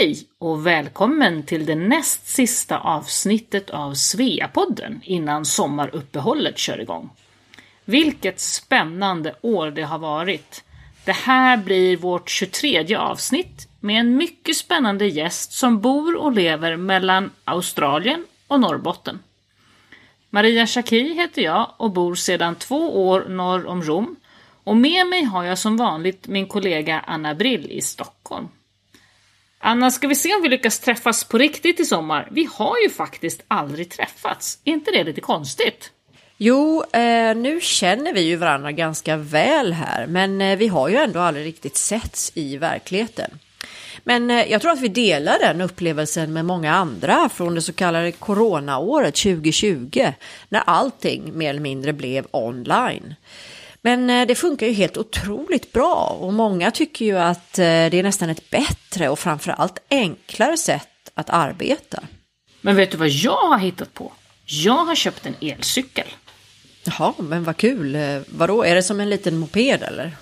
Hej och välkommen till det näst sista avsnittet av Sveapodden innan sommaruppehållet kör igång. Vilket spännande år det har varit. Det här blir vårt 23 avsnitt med en mycket spännande gäst som bor och lever mellan Australien och Norrbotten. Maria Schacki heter jag och bor sedan två år norr om Rom och med mig har jag som vanligt min kollega Anna Brill i Stockholm. Anna, ska vi se om vi lyckas träffas på riktigt i sommar? Vi har ju faktiskt aldrig träffats. Är inte det lite konstigt? Jo, eh, nu känner vi ju varandra ganska väl här, men eh, vi har ju ändå aldrig riktigt setts i verkligheten. Men eh, jag tror att vi delar den upplevelsen med många andra från det så kallade coronaåret 2020, när allting mer eller mindre blev online. Men eh, det funkar ju helt otroligt bra och många tycker ju att eh, det är nästan ett bättre och framförallt enklare sätt att arbeta. Men vet du vad jag har hittat på? Jag har köpt en elcykel. Jaha, men vad kul. Eh, vadå, är det som en liten moped eller?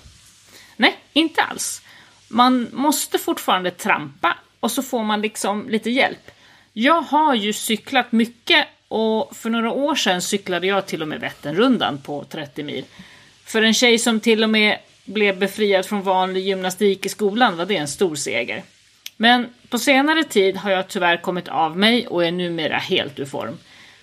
Nej, inte alls. Man måste fortfarande trampa och så får man liksom lite hjälp. Jag har ju cyklat mycket och för några år sedan cyklade jag till och med Vätternrundan på 30 mil. För en tjej som till och med blev befriad från vanlig gymnastik i skolan var det en stor seger. Men på senare tid har jag tyvärr kommit av mig och är numera helt ur form.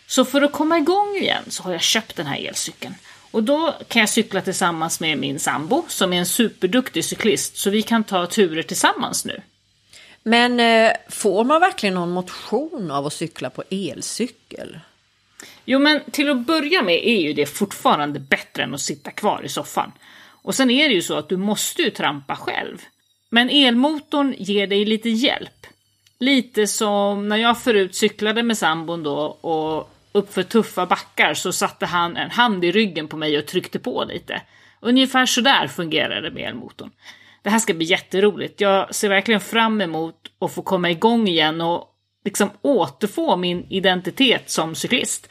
Så för att komma igång igen så har jag köpt den här elcykeln. Och då kan jag cykla tillsammans med min sambo som är en superduktig cyklist så vi kan ta turer tillsammans nu. Men eh, får man verkligen någon motion av att cykla på elcykel? Jo, men till att börja med är ju det fortfarande bättre än att sitta kvar i soffan. Och sen är det ju så att du måste ju trampa själv. Men elmotorn ger dig lite hjälp. Lite som när jag förut cyklade med sambon då och uppför tuffa backar så satte han en hand i ryggen på mig och tryckte på lite. Ungefär sådär fungerar det med elmotorn. Det här ska bli jätteroligt. Jag ser verkligen fram emot att få komma igång igen och liksom återfå min identitet som cyklist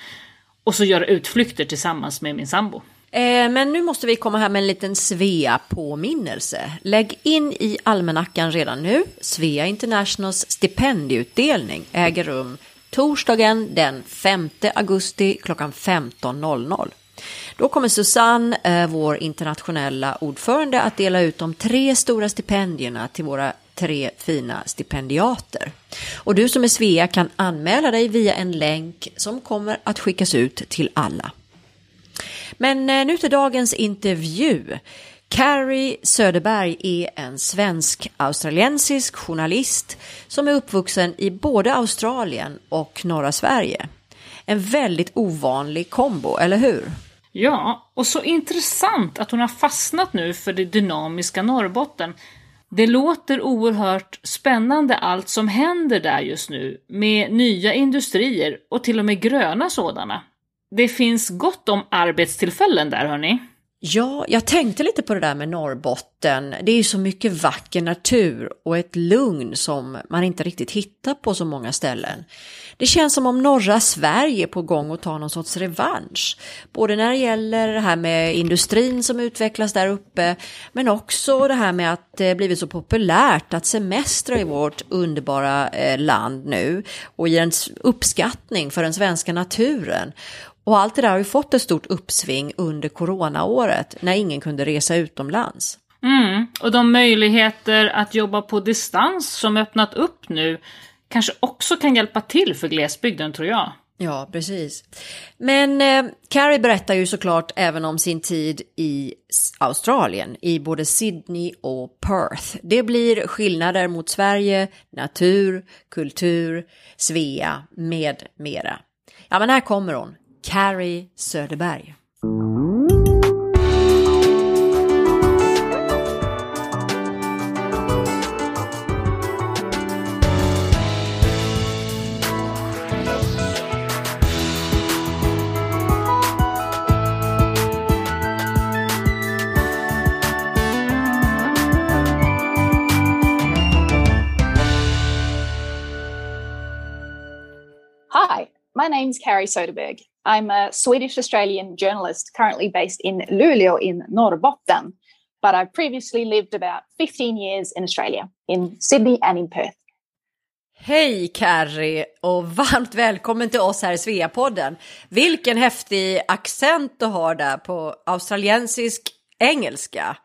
och så göra utflykter tillsammans med min sambo. Eh, men nu måste vi komma här med en liten Svea-påminnelse. Lägg in i almanackan redan nu. Svea Internationals stipendieutdelning äger rum torsdagen den 5 augusti klockan 15.00. Då kommer Susanne, eh, vår internationella ordförande, att dela ut de tre stora stipendierna till våra tre fina stipendiater. Och du som är Svea kan anmäla dig via en länk som kommer att skickas ut till alla. Men eh, nu till dagens intervju. Carrie Söderberg är en svensk-australiensisk journalist som är uppvuxen i både Australien och norra Sverige. En väldigt ovanlig kombo, eller hur? Ja, och så intressant att hon har fastnat nu för det dynamiska Norrbotten det låter oerhört spännande allt som händer där just nu med nya industrier och till och med gröna sådana. Det finns gott om arbetstillfällen där hörni. Ja, jag tänkte lite på det där med Norrbotten. Det är ju så mycket vacker natur och ett lugn som man inte riktigt hittar på så många ställen. Det känns som om norra Sverige är på gång att ta någon sorts revansch. Både när det gäller det här med industrin som utvecklas där uppe, men också det här med att det blivit så populärt att semestra i vårt underbara eh, land nu och ge en uppskattning för den svenska naturen. Och allt det där har ju fått ett stort uppsving under coronaåret när ingen kunde resa utomlands. Mm, och de möjligheter att jobba på distans som öppnat upp nu kanske också kan hjälpa till för glesbygden tror jag. Ja, precis. Men eh, Carrie berättar ju såklart även om sin tid i Australien, i både Sydney och Perth. Det blir skillnader mot Sverige, natur, kultur, Svea med mera. Ja, men här kommer hon, Carrie Söderberg. My name's Carrie Soderberg. I'm a Swedish Australian journalist currently based in Luleå in Norrbotten, but I've previously lived about 15 years in Australia, in Sydney and in Perth. Hej Carrie och varmt välkommen till oss här i Sveapodden. Vilken häftig accent du har där på australiensisk engelska.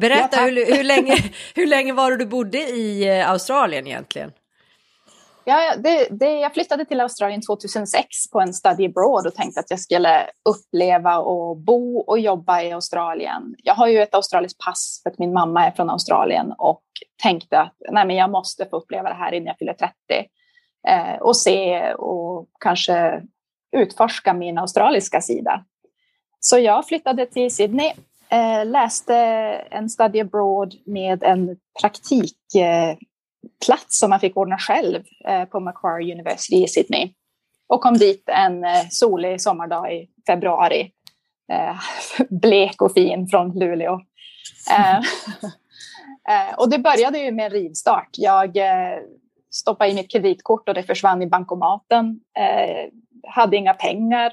Berätta Ja, hur, hur, länge, hur länge var det du bodde i eh, Australien egentligen? Ja, det, det, jag flyttade till Australien 2006 på en study abroad och tänkte att jag skulle uppleva och bo och jobba i Australien. Jag har ju ett australiskt pass för att min mamma är från Australien och tänkte att nej, men jag måste få uppleva det här innan jag fyller 30 eh, och se och kanske utforska min australiska sida. Så jag flyttade till Sydney, eh, läste en study abroad med en praktik eh, plats som man fick ordna själv eh, på Macquarie University i Sydney. Och kom dit en eh, solig sommardag i februari. Eh, blek och fin från Luleå. Och det började ju med en rivstart. Jag stoppade i mitt kreditkort och det försvann i bankomaten. hade inga pengar.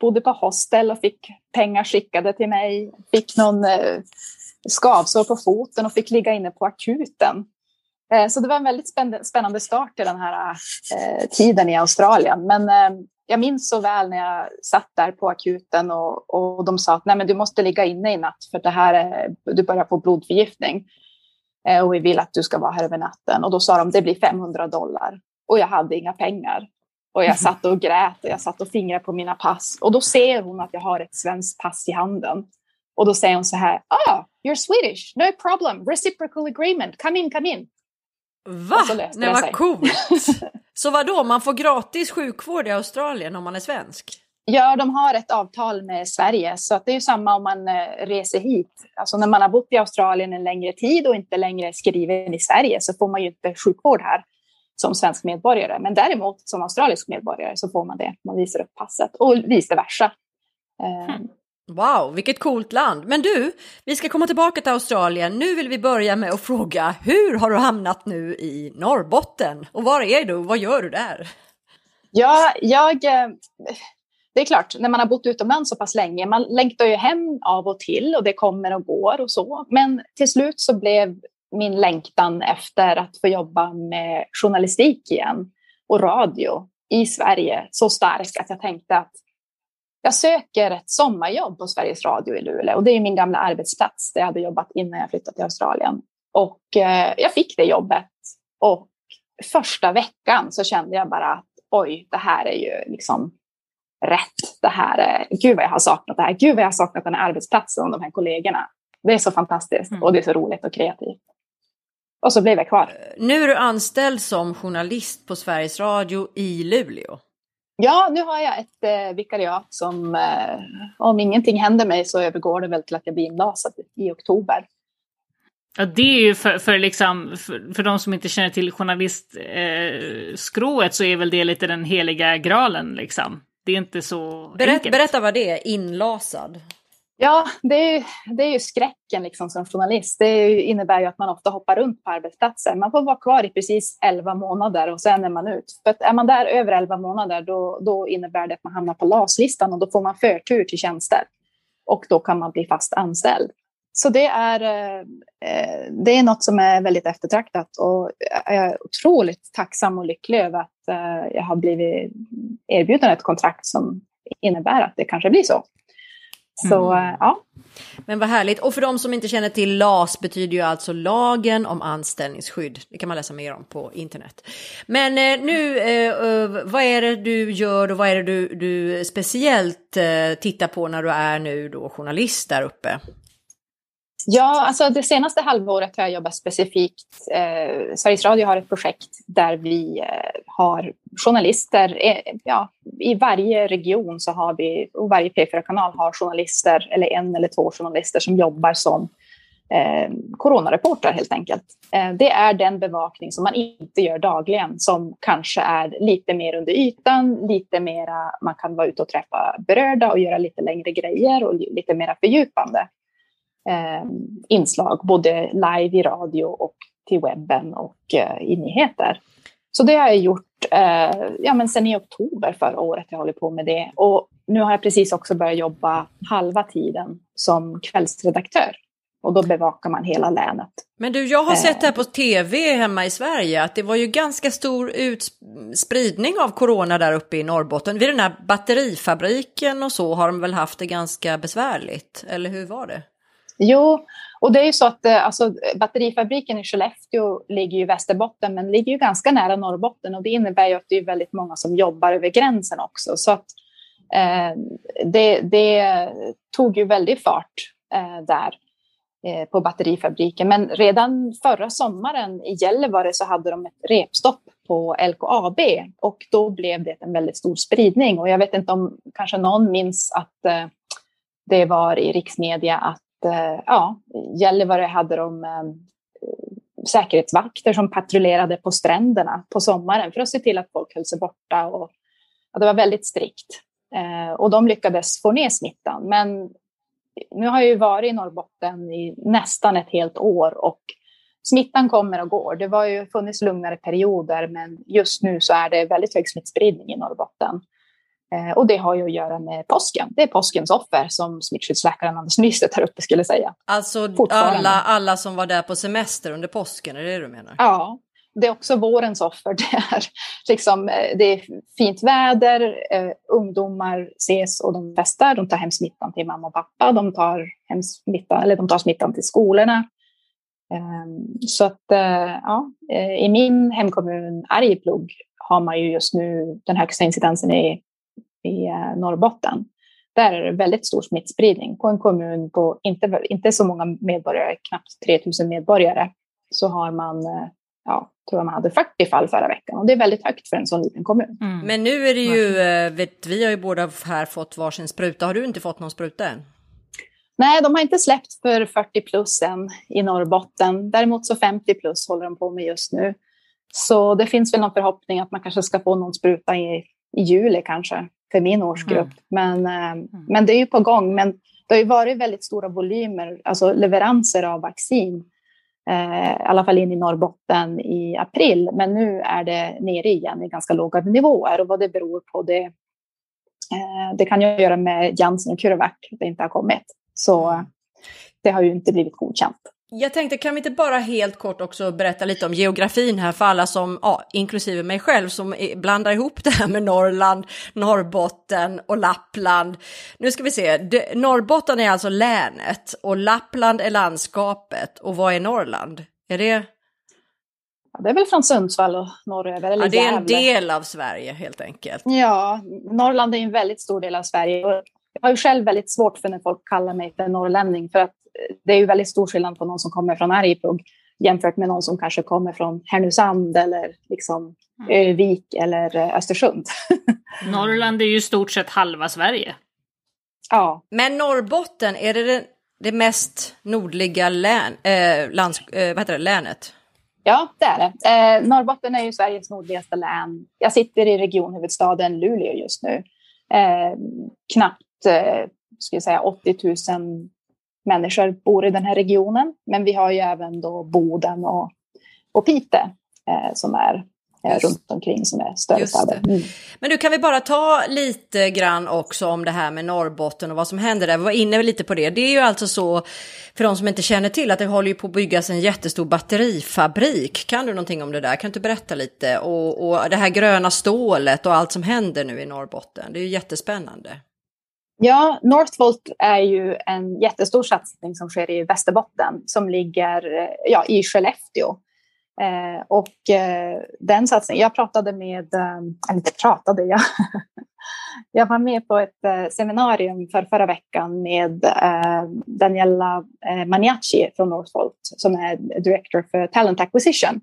Bodde på hostel och fick pengar skickade till mig. Fick någon skavsår på foten och fick ligga inne på akuten Eh, så det var en väldigt spännande start till den här eh, tiden i Australien. Men eh, jag minns så väl när jag satt där på akuten och, och de sa att Nej, men du måste ligga inne i natt för det här är, du börjar få blodförgiftning. Och vi vill att du ska vara här över natten. Och då sa de det blir 500 dollar. Och jag hade inga pengar. Och jag satt och grät och jag satt och fingrade på mina pass. Och då ser hon att jag har ett svenskt pass i handen. Och då säger hon så här, ah, you're Swedish, no problem, reciprocal agreement, come in, come in. Va? Nej vad coolt! Så vad då? man får gratis sjukvård i Australien om man är svensk? Ja, de har ett avtal med Sverige, så att det är samma om man eh, reser hit. Alltså när man har bott i Australien en längre tid och inte längre är skriven i Sverige så får man ju inte sjukvård här som svensk medborgare. Men däremot som australisk medborgare så får man det. Man visar upp passet och vice versa. Mm. Wow, vilket coolt land. Men du, vi ska komma tillbaka till Australien. Nu vill vi börja med att fråga, hur har du hamnat nu i Norrbotten? Och var är du? Vad gör du där? Ja, jag... Eh, det är klart, när man har bott utomlands så pass länge, man längtar ju hem av och till och det kommer och går och så. Men till slut så blev min längtan efter att få jobba med journalistik igen och radio i Sverige så stark att jag tänkte att jag söker ett sommarjobb på Sveriges Radio i Luleå och det är min gamla arbetsplats där jag hade jobbat innan jag flyttade till Australien. Och eh, jag fick det jobbet och första veckan så kände jag bara att oj, det här är ju liksom rätt. Det här är, gud vad jag har saknat det här. Gud vad jag har saknat den här arbetsplatsen och de här kollegorna. Det är så fantastiskt mm. och det är så roligt och kreativt. Och så blev jag kvar. Nu är du anställd som journalist på Sveriges Radio i Luleå. Ja, nu har jag ett eh, vikariat som eh, om ingenting händer mig så övergår det väl till att jag blir inlasad i oktober. Ja, det är ju för, för, liksom, för, för de som inte känner till journalistskrået eh, så är väl det lite den heliga graalen liksom. Det är inte så Berätt, enkelt. Berätta vad det är, inlasad. Ja, det är, ju, det är ju skräcken liksom som journalist. Det innebär ju att man ofta hoppar runt på arbetsplatser. Man får vara kvar i precis 11 månader och sen är man ut. För att är man där över 11 månader då, då innebär det att man hamnar på LAS-listan och då får man förtur till tjänster. Och då kan man bli fast anställd. Så det är, eh, det är något som är väldigt eftertraktat och jag är otroligt tacksam och lycklig över att eh, jag har blivit erbjuden ett kontrakt som innebär att det kanske blir så. Så mm. ja. Men vad härligt. Och för de som inte känner till LAS betyder ju alltså lagen om anställningsskydd. Det kan man läsa mer om på internet. Men eh, nu, eh, eh, vad är det du gör och vad är det du, du speciellt eh, tittar på när du är nu då journalist där uppe? Ja, alltså det senaste halvåret har jag jobbat specifikt. Eh, Sveriges Radio har ett projekt där vi eh, har journalister. Eh, ja, I varje region så har vi, och varje P4-kanal har journalister, eller en eller två journalister som jobbar som eh, coronareportrar helt enkelt. Eh, det är den bevakning som man inte gör dagligen som kanske är lite mer under ytan, lite mera, man kan vara ute och träffa berörda och göra lite längre grejer och lite mera fördjupande eh, inslag, både live i radio och till webben och eh, i nyheter. Så det har jag gjort eh, ja, men sen i oktober förra året. Jag håller på med det. Och nu har jag precis också börjat jobba halva tiden som kvällsredaktör och då bevakar man hela länet. Men du, jag har sett här på tv hemma i Sverige att det var ju ganska stor spridning av corona där uppe i Norrbotten. Vid den här batterifabriken och så har de väl haft det ganska besvärligt, eller hur var det? Jo, och det är ju så att eh, alltså, batterifabriken i Skellefteå ligger i Västerbotten, men ligger ju ganska nära Norrbotten och det innebär ju att det är väldigt många som jobbar över gränsen också. Så att eh, det, det, tog ju väldigt fart eh, där eh, på batterifabriken. Men redan förra sommaren i Gällivare så hade de ett repstopp på LKAB och då blev det en väldigt stor spridning. Och jag vet inte om kanske någon minns att eh, det var i riksmedia att Eh, ja, Gällivare hade de eh, säkerhetsvakter som patrullerade på stränderna på sommaren för att se till att folk höll sig borta. Och, ja, det var väldigt strikt. Eh, och de lyckades få ner smittan. Men nu har jag ju varit i Norrbotten i nästan ett helt år och smittan kommer och går. Det har ju funnits lugnare perioder, men just nu så är det väldigt hög smittspridning i Norrbotten. Eh, och det har ju att göra med påsken. Det är påskens offer som smittskyddsläkaren Anders Nystedt här uppe skulle säga. Alltså alla, alla som var där på semester under påsken, är det det du menar? Ja, det är också vårens offer. Det är, liksom, eh, det är fint väder, eh, ungdomar ses och de festar. De tar hem smittan till mamma och pappa. De tar, hem smittan, eller de tar smittan till skolorna. Eh, så att, eh, ja, eh, i min hemkommun Arjeplog har man ju just nu den högsta incidensen i i eh, Norrbotten. Där är det väldigt stor smittspridning. På en kommun på inte, inte så många medborgare, knappt 3000 medborgare, så har man eh, ja, tror jag man hade 40 fall förra veckan och det är väldigt högt för en sån liten kommun. Mm. Men nu är det ju, eh, vet, vi har ju båda här fått varsin spruta. Har du inte fått någon spruta än? Nej, de har inte släppt för 40 plus än i Norrbotten. Däremot så 50 plus håller de på med just nu. Så det finns väl någon förhoppning att man kanske ska få någon spruta i, i juli kanske för min årsgrupp. Mm. Men, eh, mm. men det är ju på gång. Men det har ju varit väldigt stora volymer, alltså leveranser av vaccin. Eh, I alla fall in i Norrbotten i april. Men nu är det nere igen i ganska låga nivåer. Och vad det beror på det, eh, det kan ju göra med Janssen och CureVac, att det inte har kommit. Så mm. det har ju inte blivit godkänt. Jag tänkte, kan vi inte bara helt kort också berätta lite om geografin här för alla som, ja, inklusive mig själv, som blandar ihop det här med Norrland, Norrbotten och Lappland. Nu ska vi se, det, Norrbotten är alltså länet och Lappland är landskapet. Och vad är Norrland? Är det? Ja, det är väl från Sundsvall och norröver. Eller ja, det är en del av Sverige helt enkelt. Ja, Norrland är en väldigt stor del av Sverige. Jag har ju själv väldigt svårt för när folk kallar mig för norrlänning för att det är ju väldigt stor skillnad på någon som kommer från Arjeplog jämfört med någon som kanske kommer från Härnösand eller liksom mm. Övik eller eh, Östersund. Norrland är ju i stort sett halva Sverige. Ja. Men Norrbotten, är det det, det mest nordliga län, eh, lands, eh, vad heter det, länet? Ja, det är det. Eh, Norrbotten är ju Sveriges nordligaste län. Jag sitter i regionhuvudstaden Luleå just nu. Eh, knappt eh, ska jag säga, 80 000 människor bor i den här regionen. Men vi har ju även då Boden och, och Pite eh, som är eh, runt omkring som är större städer. Mm. Men du kan vi bara ta lite grann också om det här med Norrbotten och vad som händer där. Vi var inne lite på det. Det är ju alltså så för de som inte känner till att det håller ju på att byggas en jättestor batterifabrik. Kan du någonting om det där? Kan du berätta lite? Och, och det här gröna stålet och allt som händer nu i Norrbotten. Det är ju jättespännande. Ja, Northvolt är ju en jättestor satsning som sker i Västerbotten som ligger ja, i Skellefteå. Eh, och eh, den satsningen, jag pratade med, eh, eller inte pratade, jag, jag var med på ett eh, seminarium för förra veckan med eh, Daniela eh, Maniaci från Northvolt som är Director för Talent Acquisition.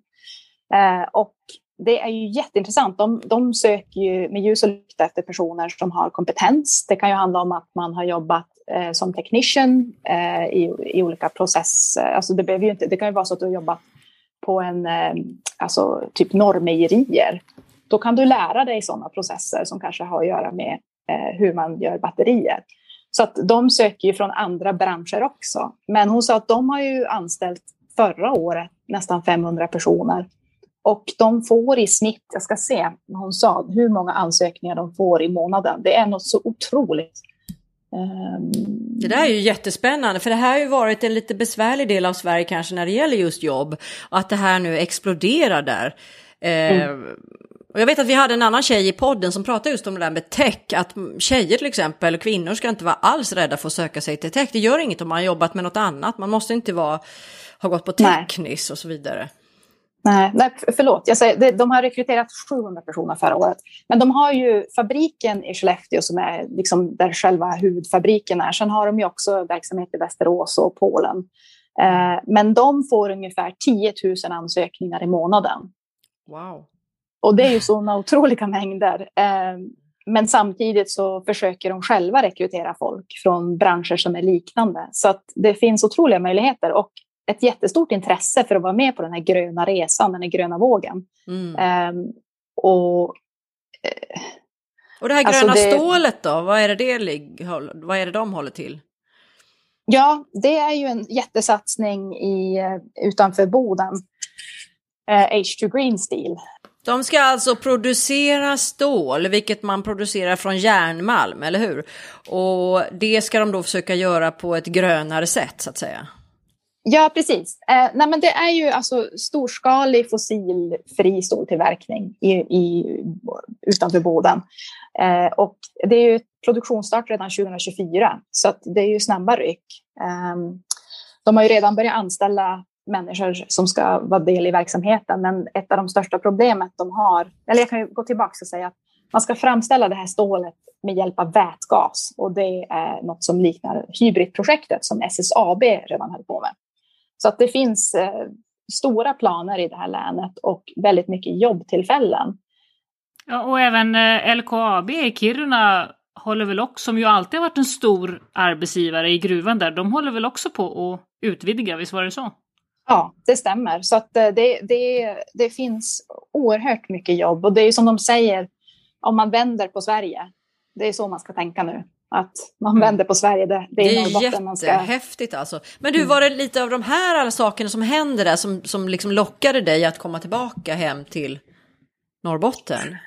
Eh, och det är ju jätteintressant. De, de söker ju med ljus och lykta efter personer som har kompetens. Det kan ju handla om att man har jobbat eh, som technician eh, i, i olika processer. Eh, alltså det, behöver ju inte, det kan ju vara så att du har jobbat på en, eh, alltså typ normejerier. Då kan du lära dig sådana processer som kanske har att göra med eh, hur man gör batterier. Så att de söker ju från andra branscher också. Men hon sa att de har ju anställt förra året nästan 500 personer och de får i snitt, jag ska se, hon sa hur många ansökningar de får i månaden. Det är något så otroligt. Um... Det där är ju jättespännande för det här har ju varit en lite besvärlig del av Sverige kanske när det gäller just jobb att det här nu exploderar där. Eh, mm. Och jag vet att vi hade en annan tjej i podden som pratade just om det där med tech, att tjejer till exempel, kvinnor ska inte vara alls rädda för att söka sig till tech. Det gör inget om man har jobbat med något annat, man måste inte vara, ha gått på teknis och så vidare. Nej, nej förlåt. Jag säger, de har rekryterat 700 personer förra året. Men de har ju fabriken i Skellefteå som är liksom där själva huvudfabriken är. Sen har de ju också verksamhet i Västerås och Polen. Eh, men de får ungefär 10 000 ansökningar i månaden. Wow. Och det är ju sådana otroliga mängder. Eh, men samtidigt så försöker de själva rekrytera folk från branscher som är liknande. Så att det finns otroliga möjligheter. Och ett jättestort intresse för att vara med på den här gröna resan, den här gröna vågen. Mm. Um, och, uh, och det här alltså gröna alltså det, stålet då, vad är det, det, vad är det de håller till? Ja, det är ju en jättesatsning i, eh, utanför Boden. Uh, H2 Green Steel. De ska alltså producera stål, vilket man producerar från järnmalm, eller hur? Och det ska de då försöka göra på ett grönare sätt, så att säga. Ja, precis. Eh, nej, men det är ju alltså storskalig fossilfri ståltillverkning i, i, utanför Boden. Eh, och det är ju produktionsstart redan 2024, så att det är ju snabba ryck. Eh, de har ju redan börjat anställa människor som ska vara del i verksamheten, men ett av de största problemet de har, eller jag kan ju gå tillbaka och säga att man ska framställa det här stålet med hjälp av vätgas och det är något som liknar Hybridprojektet som SSAB redan höll på med. Så att det finns eh, stora planer i det här länet och väldigt mycket jobbtillfällen. Ja, och även eh, LKAB i Kiruna håller väl också, som ju alltid har varit en stor arbetsgivare i gruvan där, de håller väl också på att utvidga, visst var det så? Ja, det stämmer. Så att eh, det, det, det finns oerhört mycket jobb och det är som de säger, om man vänder på Sverige, det är så man ska tänka nu. Att man mm. vänder på Sverige, det, det är, det är Norrbotten man ska... Jättehäftigt alltså. Men du, mm. var det lite av de här alla sakerna som händer där som, som liksom lockade dig att komma tillbaka hem till Norrbotten?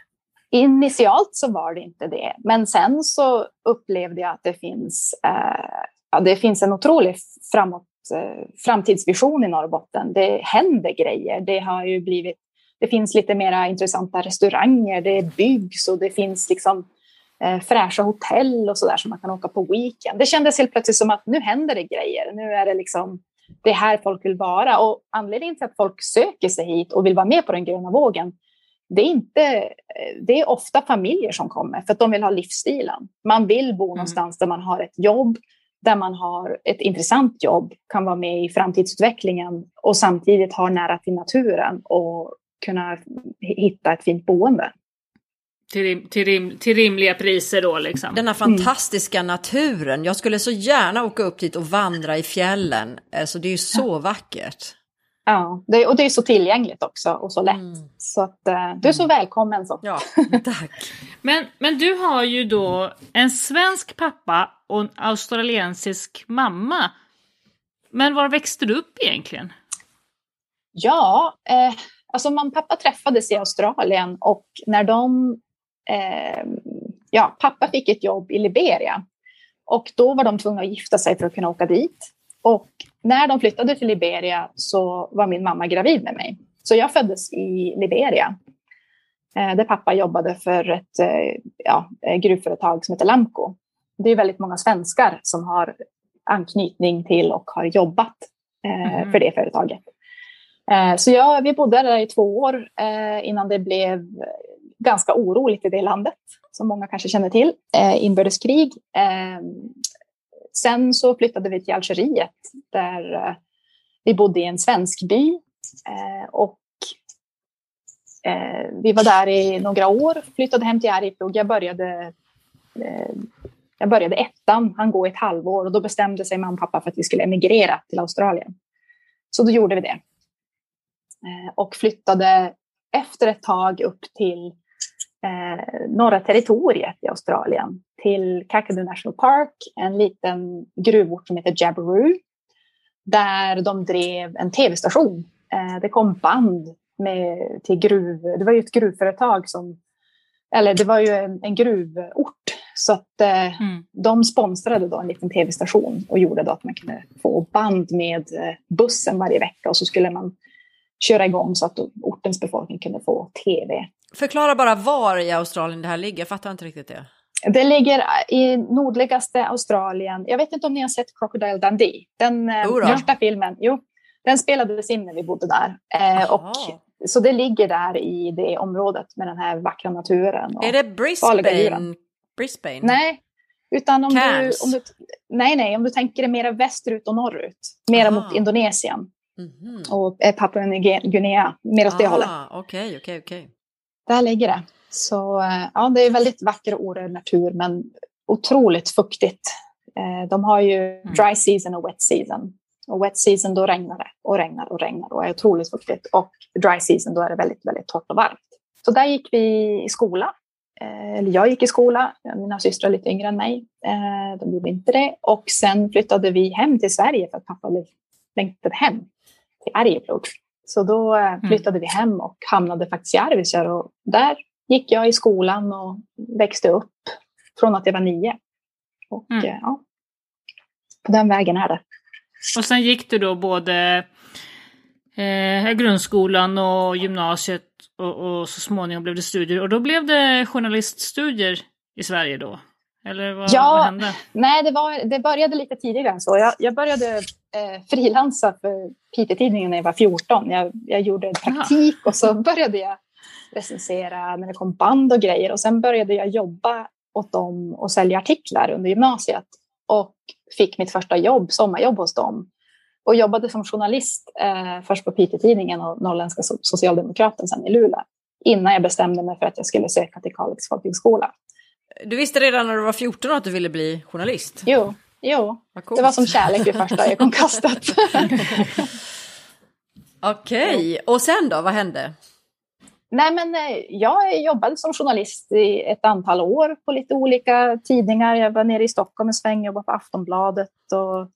Initialt så var det inte det, men sen så upplevde jag att det finns, eh, ja, det finns en otrolig framåt, eh, framtidsvision i Norrbotten. Det händer grejer. Det har ju blivit, det finns lite mera intressanta restauranger, det byggs och det finns liksom fräscha hotell och så där som man kan åka på weekend. Det kändes helt plötsligt som att nu händer det grejer. Nu är det liksom det här folk vill vara och anledningen till att folk söker sig hit och vill vara med på den gröna vågen det är, inte, eh, det är ofta familjer som kommer för att de vill ha livsstilen. Man vill bo mm. någonstans där man har ett jobb, där man har ett intressant jobb, kan vara med i framtidsutvecklingen och samtidigt ha nära till naturen och kunna hitta ett fint boende. Till, rim, till, rim, till rimliga priser då liksom. Denna fantastiska mm. naturen. Jag skulle så gärna åka upp dit och vandra i fjällen. Alltså det är ju så ja. vackert. Ja, det, och det är så tillgängligt också och så lätt. Mm. Så att uh, du är så mm. välkommen. Så. Ja, tack. men, men du har ju då en svensk pappa och en australiensisk mamma. Men var växte du upp egentligen? Ja, eh, alltså mamma och pappa träffades i Australien och när de eh, ja, pappa fick ett jobb i Liberia och då var de tvungna att gifta sig för att kunna åka dit. Och när de flyttade till Liberia så var min mamma gravid med mig. Så jag föddes i Liberia eh, där pappa jobbade för ett eh, ja, gruvföretag som heter Lamco. Det är väldigt många svenskar som har anknytning till och har jobbat eh, mm. för det företaget. Eh, så jag, vi bodde där i två år eh, innan det blev ganska oroligt i det landet, som många kanske känner till, eh, inbördeskrig. Eh, sen så flyttade vi till Algeriet där eh, vi bodde i en svensk by eh, och eh, vi var där i några år, flyttade hem till Arjeplog. Jag började, eh, jag började ettan, han går ett halvår och då bestämde sig mamma och pappa för att vi skulle emigrera till Australien. Så då gjorde vi det. Eh, och flyttade efter ett tag upp till eh, norra territoriet i Australien till Kakadu National Park, en liten gruvort som heter Jabiru, där de drev en tv-station. Eh, det kom band med, till gruv, det var ju ett gruvföretag som, eller det var ju en, en gruvort Så att eh, mm. de sponsrade då en liten tv-station och gjorde då att man kunde få band med eh, bussen varje vecka och så skulle man köra igång så att ortens befolkning kunde få tv. Förklara bara var i Australien det här ligger, jag fattar inte riktigt det. Det ligger i nordligaste Australien. Jag vet inte om ni har sett Crocodile Dundee, den eh, första filmen. Jo, den spelades in när vi bodde där. Eh, och, så det ligger där i det området med den här vackra naturen. är det Brisbane? Brisbane? Nej, utan om du, om du, nej, nej, om du tänker dig mera västerut och norrut. Mera mot Indonesien. Mm -hmm. Och eh, Papua Guinea, mer åt det hållet. Okej, okej, okej. Där ligger det. Så eh, ja, det är väldigt vacker och orörd natur, men otroligt fuktigt. Eh, de har ju mm. dry season och wet season. Och wet season då regnar det och regnar och regnar och är otroligt fuktigt. Och dry season då är det väldigt, väldigt torrt och varmt. Så där gick vi i skola. Eh, eller jag gick i skola, mina systrar är lite yngre än mig. De gjorde inte det. Och sen flyttade vi hem till Sverige för att pappa längtade hem till Arjeplog. Så då mm. flyttade mm. vi hem och hamnade faktiskt i Arvidsjaur. Och där gick jag i skolan och växte upp från att jag var nio. Och mm. Eh, ja, på den vägen är det. Och sen gick du då både eh, grundskolan och gymnasiet och, och, så småningom blev det studier. Och då blev det journaliststudier i Sverige då? Eller vad, ja, vad hände? Nej, det, var, det började lite tidigare än så. Jag, jag började eh, frilansa för Piteå-tidningen när jag var 14. Jag, jag gjorde praktik Aha. och så började jag recensera när det kom band och grejer. Och sen började jag jobba åt dem och sälja artiklar under gymnasiet. Och fick mitt första jobb, sommarjobb hos dem. Och jobbade som journalist eh, först på Piteå-tidningen och Norrländska Socialdemokraten sen i Luleå. Innan jag bestämde mig för att jag skulle söka till Kalix folkhögskola. Du visste redan när du var 14 att du ville bli journalist? Jo, jo. det var som kärlek vid första ögonkastet. Okej, okay. och sen då, vad hände? Nej, men eh, jag jobbade som journalist i ett antal år på lite olika tidningar. Jag var nere i Stockholm en sväng, jobbade på Aftonbladet och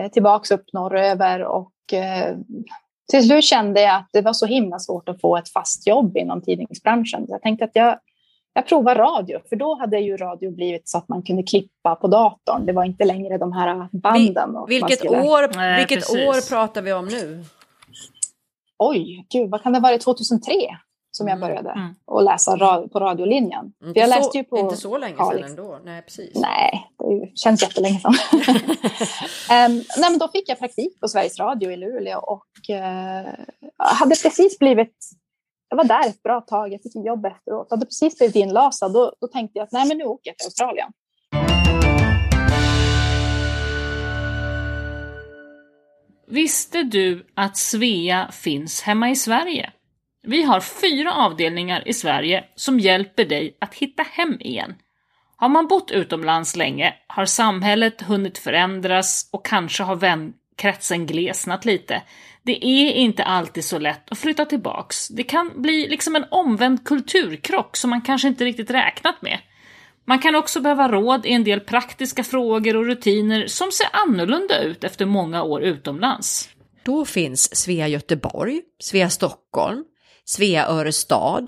eh, tillbaks upp norröver. Och eh, till slut kände jag att det var så himla svårt att få ett fast jobb inom tidningsbranschen. Jag tänkte att jag, jag provar radio, för då hade ju radio blivit så att man kunde klippa på datorn. Det var inte längre de här banden. Vil vilket skulle... år, Nej, vilket år pratar vi om nu? Oj, gud, vad kan det ha varit? 2003? som jag mm, började mm. och läsa ra på radiolinjen. Inte, jag läste ju på inte så länge Kalix. sedan ändå. Nej, precis. Nej, det känns jättelänge sedan. um, nej, men då fick jag praktik på Sveriges Radio i Luleå och uh, hade precis blivit jag var där ett bra tag, jag fick jobb efteråt. Jag hade precis blivit inlasad. Då, då tänkte jag att nej, men nu åker jag till Australien. Visste du att Svea finns hemma i Sverige? Vi har fyra avdelningar i Sverige som hjälper dig att hitta hem igen. Har man bott utomlands länge har samhället hunnit förändras och kanske har vänkretsen glesnat lite. Det är inte alltid så lätt att flytta tillbaks. Det kan bli liksom en omvänd kulturkrock som man kanske inte riktigt räknat med. Man kan också behöva råd i en del praktiska frågor och rutiner som ser annorlunda ut efter många år utomlands. Då finns Svea Göteborg, Svea Stockholm, Svea Örestad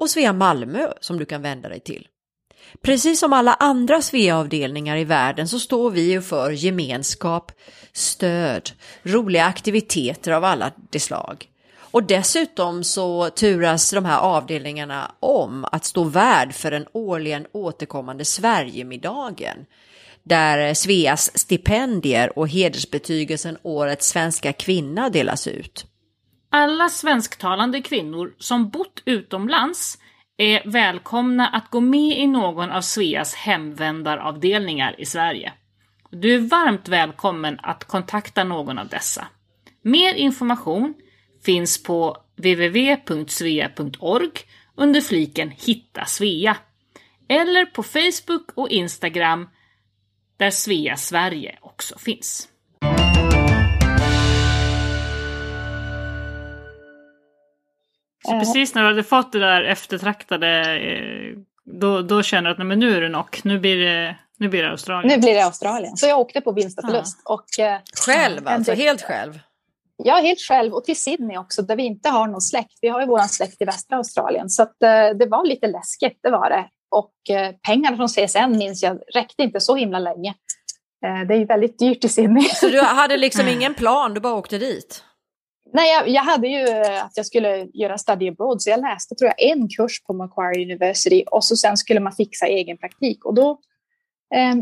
och Svea Malmö som du kan vända dig till. Precis som alla andra Svea-avdelningar i världen så står vi ju för gemenskap, stöd, roliga aktiviteter av alla de slag. Och dessutom så turas de här avdelningarna om att stå värd för den årligen återkommande Sverigemiddagen där Sveas stipendier och hedersbetygelsen Årets svenska kvinna delas ut. Alla svensktalande kvinnor som bott utomlands är välkomna att gå med i någon av Sveas hemvändaravdelningar i Sverige. Du är varmt välkommen att kontakta någon av dessa. Mer information finns på www.svea.org under fliken Hitta Svea eller på Facebook och Instagram där Svea Sverige också finns. Så eh. precis när du hade fått det där eftertraktade, eh, då, då känner du att nej, men nu är det nog, nu blir det, nu blir det Australien. Nu blir det Australien. Så jag åkte på vinst och förlust. Ja. Och, eh, själv alltså, helt själv? Ja, helt själv och till Sydney också där vi inte har någon släkt. Vi har ju vår släkt i västra Australien så att, det var lite läskigt, det var det. och eh, pengarna från CSN minns jag räckte inte så himla länge. Eh, det är ju väldigt dyrt i Sydney. Så du hade liksom ingen plan, du bara åkte dit? Nej, jag, jag, hade ju eh, att jag skulle göra study abroad, så jag läste tror jag en kurs på Macquarie University och så sen skulle man fixa egen praktik. Och då eh,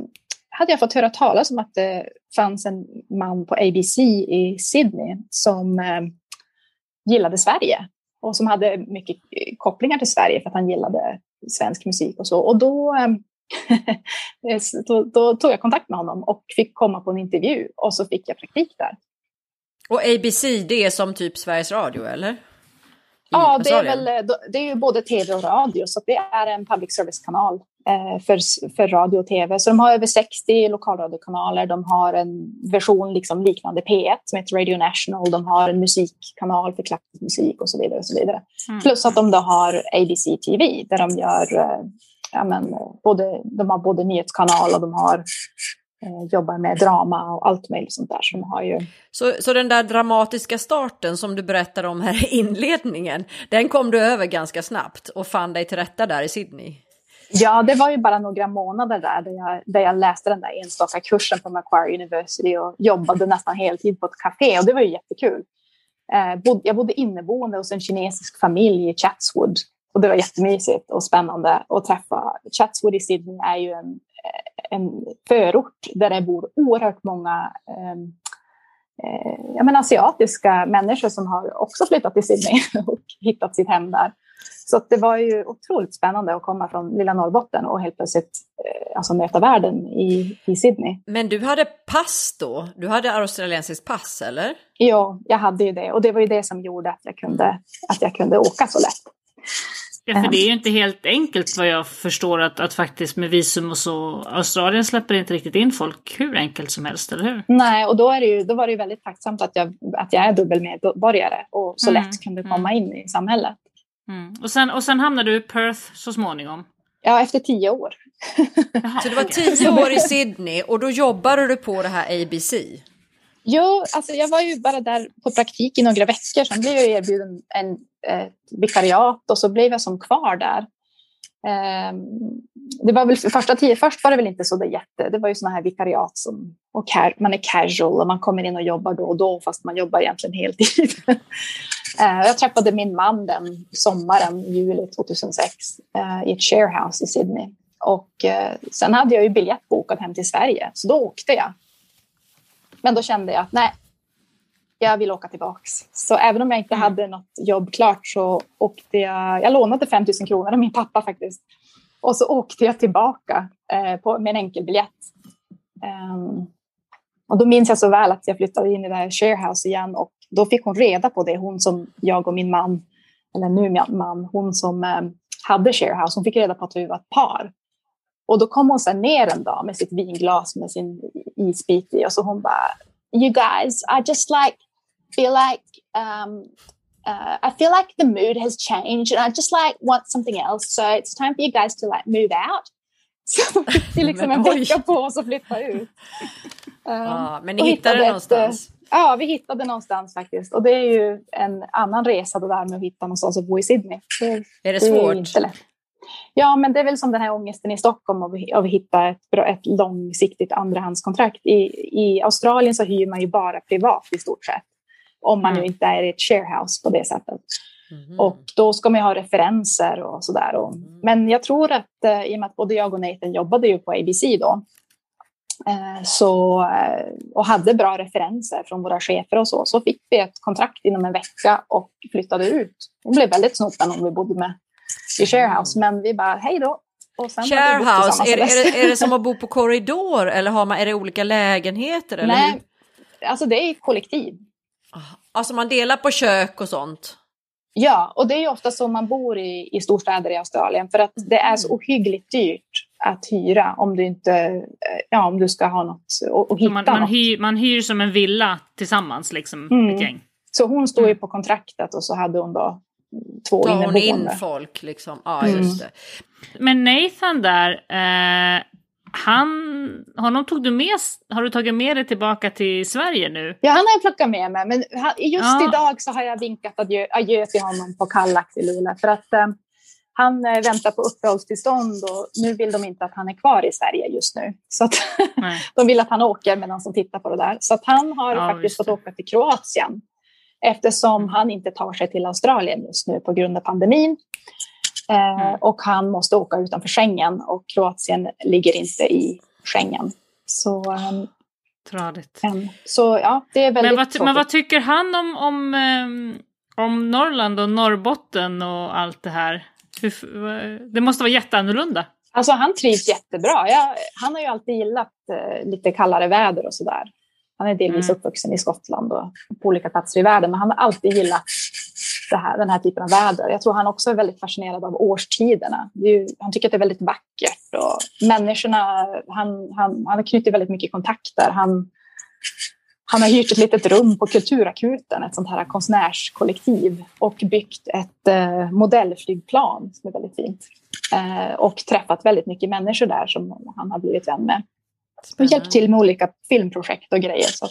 hade jag fått höra talas om att det fanns en man på ABC i Sydney som eh, gillade Sverige och som hade mycket eh, kopplingar till Sverige för att han gillade svensk musik och så. Och då, ehm, då, då, tog jag kontakt med honom och fick komma på en intervju och så fick jag praktik där. Och ABC, det är som typ Sveriges Radio, eller? Ja, det är, väl, det är ju både tv och radio, så det är en public service-kanal eh, för, för radio och tv. Så de har över 60 lokalradiokanaler. De har en version liksom liknande P1 som heter Radio National. De har en musikkanal för klassisk musik och så vidare. Och så vidare. Mm. Plus att de då har ABC TV där de gör eh, ja, men, både, de har både nyhetskanal och de har jobbar med drama och allt möjligt sånt där. De har ju... så, så den där dramatiska starten som du berättade om här i inledningen, den kom du över ganska snabbt och fann dig till rätta där i Sydney? Ja, det var ju bara några månader där, där jag, där jag läste den där enstaka kursen på Macquarie University och jobbade nästan heltid på ett café och det var ju jättekul. Eh, jag bodde inneboende hos en kinesisk familj i Chatswood och det var jättemysigt och spännande att träffa. Chatswood i Sydney är ju en en förort där det bor oerhört många ehm, eh, menar, asiatiska människor som har också flyttat till Sydney och hittat sitt hem där. Så det var ju otroligt spännande att komma från lilla Norrbotten och helt plötsligt eh, alltså möta världen i, i Sydney. Men du hade pass då? Du hade australiensiskt pass eller? Ja, jag hade ju det och det var ju det som gjorde att jag kunde, att jag kunde åka så lätt. Ja, för det är ju inte helt enkelt vad jag förstår att, att faktiskt med visum och så. Australien släpper inte riktigt in folk hur enkelt som helst, eller hur? Nej, och då, är det ju, då var det ju väldigt tacksamt att jag, att jag är dubbelmedborgare och så mm. lätt kunde komma mm. in i samhället. Mm. Och, sen, och sen hamnade du i Perth så småningom? Ja, efter tio år. så det var tio år i Sydney och då jobbade du på det här ABC? Jo, alltså jag var ju bara där på praktik i några veckor. Sen blev jag erbjuden en, ett vikariat och så blev jag som kvar där. Ehm, det var väl första tio, först var det väl inte så det jätte, det var ju sådana här vikariat som och man är casual och man kommer in och jobbar då och då fast man jobbar egentligen heltid. Ehm, jag träffade min man den sommaren, juli 2006, eh, i ett sharehouse i Sydney. Och eh, sen hade jag ju biljett bokad hem till Sverige, så då åkte jag. Men då kände jag att nej, jag vill åka tillbaks. Så även om jag inte mm. hade något jobb klart så åkte jag, jag lånade 5 000 kronor av min pappa faktiskt. Och så åkte jag tillbaka eh, på, med en enkel biljett. Um, och då minns jag så väl att jag flyttade in i det här sharehouse igen och då fick hon reda på det, hon som jag och min man, eller nu min man, hon som eh, hade sharehouse, hon fick reda på att vi var ett par. Och då kom hon sen ner en dag med sitt vinglas med sin isbit i och så hon bara You guys, I just like feel like um, uh, I feel like the mood has changed and I just like want something else. So it's time for you guys to like move out. Så fick vi liksom en vecka på oss att flytta ut. Um, ah, men ni hittade, hittade någonstans? Ett, ja, vi hittade någonstans faktiskt. Och det är ju en annan resa det där med att hitta någonstans att bo i Sydney. Det, är det, det svårt? Är. Ja, men det är väl som den här ångesten i Stockholm av att hitta ett, bra, ett långsiktigt andrahandskontrakt. I, I Australien så hyr man ju bara privat i stort sett. Om man mm. nu inte är i ett sharehouse på det sättet. Mm. Och då ska man ju ha referenser och sådär. Och, mm. Men jag tror att eh, i och med att både jag och Nathan jobbade ju på ABC då. Eh, så, eh, och hade bra referenser från våra chefer och så, så fick vi ett kontrakt inom en vecka och flyttade ut. Det blev väldigt snopen om vi bodde med i sharehouse, men vi bara hej då. sharehouse, är, är, det, är det som att bo på korridor eller har man, är det olika lägenheter? Eller Nej, hur? alltså det är kollektiv. Alltså man delar på kök och sånt? Ja, och det är ju ofta så man bor i, i storstäder i Australien för att det är så mm. ohyggligt dyrt att hyra om du inte, ja om du ska ha något och, och hitta man, man något. Hyr, man hyr som en villa tillsammans liksom, mm. ett gäng. Så hon stod ju mm. på kontraktet och så hade hon då två Tar hon in folk liksom? Ja, mm. just det. Men Nathan där, eh, han, honom tog du med, har du tagit med dig tillbaka till Sverige nu? Ja, han har jag plockat med mig, men just ja. idag så har jag vinkat adjö, adjö till honom på Kallax i Luleå. För att eh, han eh, väntar på uppehållstillstånd och nu vill de inte att han är kvar i Sverige just nu. Så att de vill att han åker medan de tittar på det där. Så att han har ja, faktiskt fått åka till Kroatien eftersom han inte tar sig till Australien just nu på grund av pandemin. Eh, mm. och han måste åka utanför Schengen och Kroatien ligger inte i Schengen. Så, um. Um, så ja, det är väldigt men vad, men vad tycker han om, om, um, om Norrland och Norrbotten och allt det här? det måste vara jätteannorlunda. Alltså han trivs jättebra. Jag, han har ju alltid gillat uh, lite kallare väder och sådär. Han är delvis mm. uppvuxen i Skottland och på olika platser i världen, men han har alltid gillat här, den här typen av väder. Jag tror han också är väldigt fascinerad av årstiderna. Ju, han tycker att det är väldigt vackert och människorna, han, han, han har knutit väldigt mycket kontakter. Han, han har hyrt ett litet rum på Kulturakuten, ett sånt här konstnärskollektiv och byggt ett eh, modellflygplan som är väldigt fint. Eh, och träffat väldigt mycket människor där som han har blivit vän med. Och hjälpt till med olika filmprojekt och grejer. Så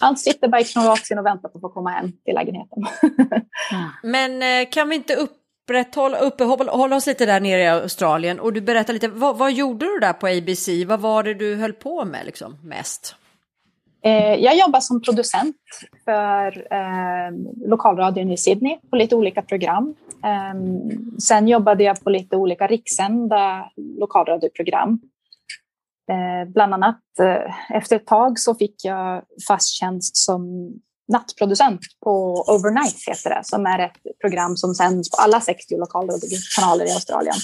han sitter bara i Kroatien och väntar på att få komma hem till lägenheten. Men eh, kan vi inte upprätthålla, uppehålla oss lite där nere i Australien och du berättar lite, vad, vad, gjorde du där på ABC? Vad var det du höll på med liksom, mest? Eh, jag jobbar som producent för eh, lokalradion i Sydney på lite olika program. Eh, sen jobbade jag på lite olika rikssända lokalradioprogram Eh, bland annat eh, efter ett tag så fick jag fast tjänst som nattproducent på Overnight heter det, som är ett program som sänds på alla 60 lokalradiokanaler i Australien.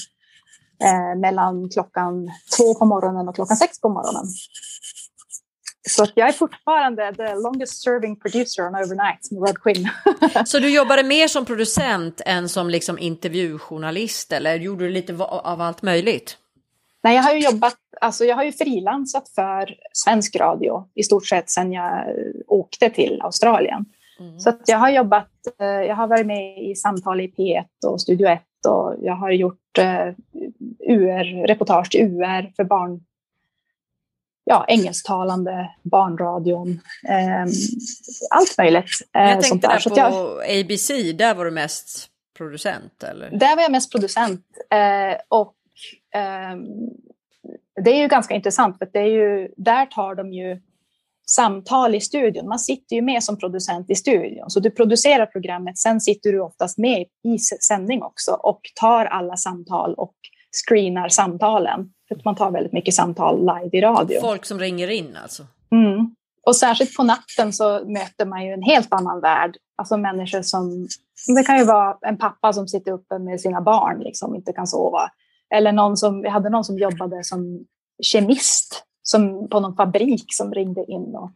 Eh, mellan klockan två på morgonen och klockan sex på morgonen. Så att jag är fortfarande the longest serving producer on Overnight med Rod Quinn. så du jobbade mer som producent än som liksom intervjujournalist eller gjorde du lite av allt möjligt? Nej, jag har ju jobbat, alltså jag har ju frilansat för svensk radio i stort sett sedan jag åkte till Australien. Mm. Så jag har jobbat, eh, jag har varit med i samtal i P1 och Studio 1 och jag har gjort uh, UR, reportage till UR för barn, ja, engelsktalande, barnradion, um, allt möjligt. Uh, jag tänkte där, där på jag, ABC, där var du mest producent eller? Där var jag mest producent uh, och det är ju ganska intressant för det är ju, där tar de ju samtal i studion. Man sitter ju med som producent i studion, så du producerar programmet. Sen sitter du oftast med i sändning också och tar alla samtal och screenar samtalen. För man tar väldigt mycket samtal live i radio. Folk som ringer in alltså? Mm. Och särskilt på natten så möter man ju en helt annan värld. Alltså människor som... Det kan ju vara en pappa som sitter uppe med sina barn, liksom inte kan sova. Eller någon som, vi hade någon som jobbade som kemist som, på någon fabrik som ringde in. Och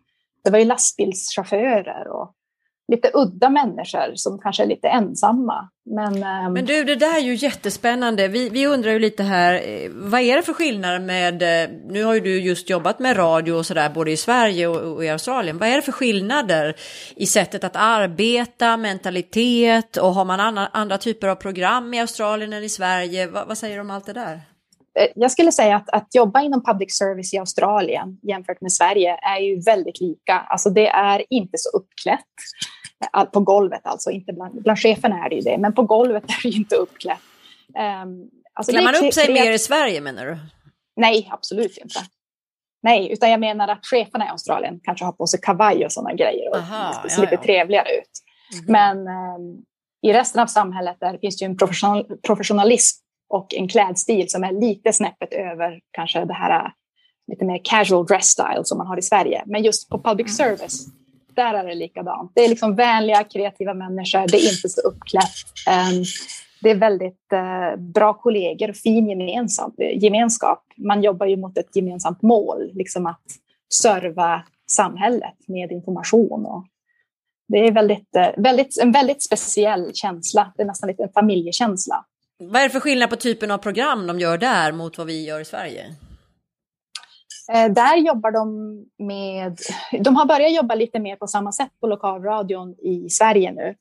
det var ju lastbilschaufförer och lite udda människor som kanske är lite ensamma. Men, ehm, Men du, det där är ju jättespännande. Vi, vi undrar ju lite här, eh, vad är det för skillnader med, eh, nu har ju du just jobbat med radio och sådär både i Sverige och, och, i Australien. Vad är det för skillnader i sättet att arbeta, mentalitet och har man andra, andra typer av program i Australien än i Sverige? Va, vad säger du om allt det där? Eh, jag skulle säga att, att jobba inom public service i Australien jämfört med Sverige är ju väldigt lika. Alltså det är inte så uppklätt på golvet alltså, inte bland, bland cheferna är det ju det, men på golvet är det ju inte uppklätt. Um, alltså Klär man upp sig mer i Sverige menar du? Nej, absolut inte. Nej, utan jag menar att cheferna i Australien kanske har på sig kavaj och sådana grejer och Aha, ser lite trevligare ut. Mm. Men um, i resten av samhället där finns det ju en professional, professionalism och en klädstil som är lite snäppet över kanske det här lite mer casual dress style som man har i Sverige. Men just på public mm. service där är det likadant. Det är liksom vänliga, kreativa människor. Det är inte så uppklätt. Ehm, det är väldigt eh, bra kollegor och fin gemensam, gemenskap. Man jobbar ju mot ett gemensamt mål, liksom att serva samhället med information. Och det är väldigt, eh, väldigt, en väldigt speciell känsla. Det är nästan lite en familjekänsla. Vad är det för skillnad på typen av program de gör där mot vad vi gör i Sverige? Eh, där jobbar de med, de har börjat jobba lite mer på samma sätt på lokalradion i Sverige nu.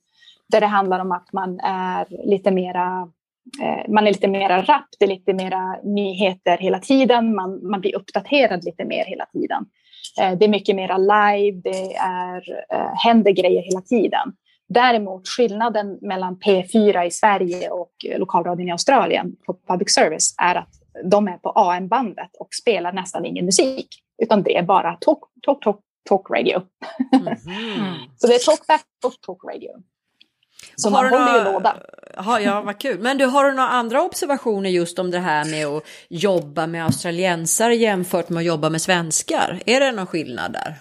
Där det handlar om att man är lite mera eh, man är lite mera rapp, det är lite mera nyheter hela tiden, man, man blir uppdaterad lite mer hela tiden. Eh, det är mycket mera live, det är, eh, händer grejer hela tiden. Däremot skillnaden mellan P4 i Sverige och lokalradion i Australien på public service är att de är på AM-bandet och spelar nästan ingen musik, utan det är bara talk, talk, talk, talk radio. Mm. så det är talkback och talk radio. Så har man håller några... ju låda. Ja, ja, vad kul. Men du, har du några andra observationer just om det här med att jobba med australiensare jämfört med att jobba med svenskar? Är det någon skillnad där?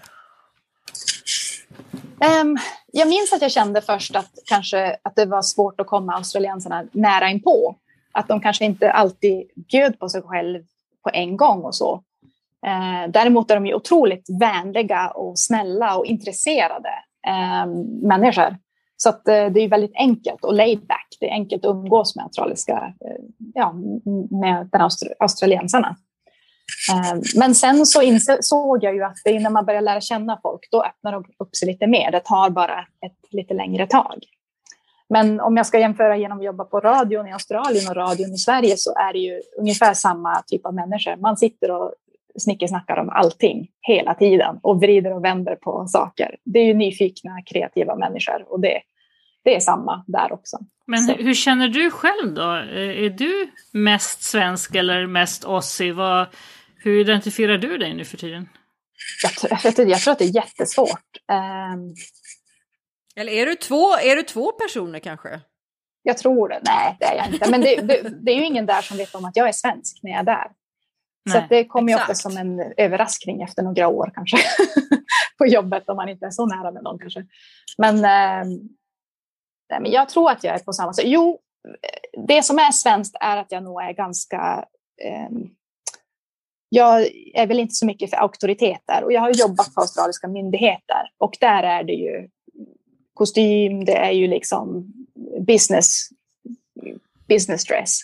Um, jag minns att jag kände först att kanske att det var svårt att komma australiensarna nära inpå. Att de kanske inte alltid bjöd på sig själv på en gång och så. Eh, däremot är de ju otroligt vänliga och snälla och intresserade eh, människor. Så att, eh, det är väldigt enkelt och laid back. Det är enkelt att umgås med australiska, eh, ja, med den austr australiensarna. Ehm, men sen så insåg jag ju att det är när man börjar lära känna folk, då öppnar de upp sig lite mer. Det tar bara ett lite längre tag. Men om jag ska jämföra genom att jobba på radion i Australien och radion i Sverige så är det ju ungefär samma typ av människor. Man sitter och snickersnackar om allting hela tiden och vrider och vänder på saker. Det är ju nyfikna, kreativa människor och det, det är samma där också. Men så. hur känner du själv då? Är du mest svensk eller mest ossi? Vad, hur identifierar du dig nu för tiden? Jag, jag, jag tror att det är jättesvårt. Um, Eller är du, två, är du två personer kanske? Jag tror det. Nej, det är jag inte. Men det, det, det är ju ingen där som vet om att jag är svensk när jag är där. Nej, så det kommer ju ofta som en överraskning efter några år kanske. på jobbet om man inte är så nära med någon kanske. Men, eh, nej, men jag tror att jag är på samma sätt. Jo, det som är svenskt är att jag nog är ganska eh, jag är väl inte så mycket för auktoriteter och jag har jobbat för australiska myndigheter och där är det ju kostym, det är ju liksom business, business dress.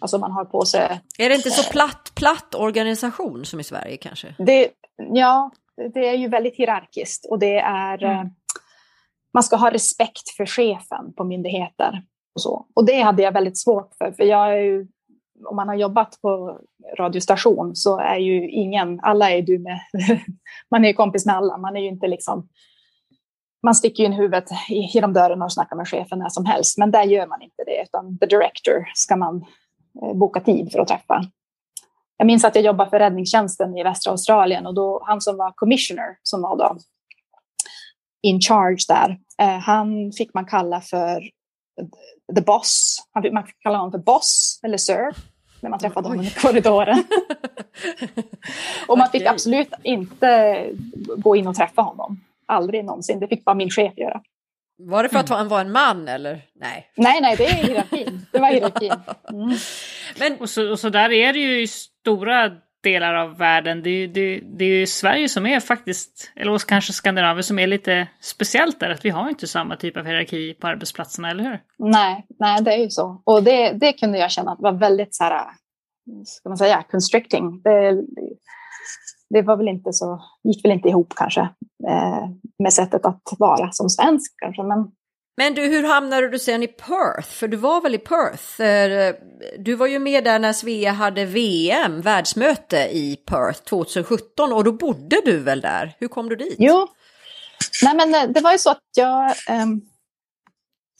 Alltså man har på sig... Är det inte så platt, platt organisation som i Sverige kanske? Det, ja, det är ju väldigt hierarkiskt och det är... Mm. Man ska ha respekt för chefen på myndigheter. Och, så. och det hade jag väldigt svårt för, för jag är ju om man har jobbat på radiostation så är ju ingen, alla är du med, man är ju kompis med alla, man är ju inte liksom, man sticker ju in huvudet genom dörren och snackar med chefen när som helst, men där gör man inte det, utan the director ska man eh, boka tid för att träffa. Jag minns att jag jobbade för räddningstjänsten i västra Australien och då han som var commissioner, som var då in charge där, eh, han fick man kalla för the boss. Han fick, man fick kalla honom för boss eller sir när man träffade honom i korridoren. och man fick absolut inte gå in och träffa honom. Aldrig någonsin. Det fick bara min chef göra. Var det för att han var en man eller? Nej. Nej, nej, det är hierarkin. Det var hierarkin. Mm. Men, och, så, och så där är det ju i stora delar av världen. Det är, det, det är ju Sverige som är faktiskt, eller kanske Skandinavien som är lite speciellt där, att vi har inte samma typ av hierarki på arbetsplatserna, eller hur? Nej, nej det är ju så. Och det, det kunde jag känna att var väldigt så här, ska man säga, constricting. Det, det var väl inte så, gick väl inte ihop kanske eh, med sättet att vara som svensk kanske, men men du, hur hamnade du sen i Perth? För du var väl i Perth? Eh, du var ju med där när Svea hade VM, världsmöte i Perth 2017 och då bodde du väl där? Hur kom du dit? Jo, nej men eh, det var ju så att jag...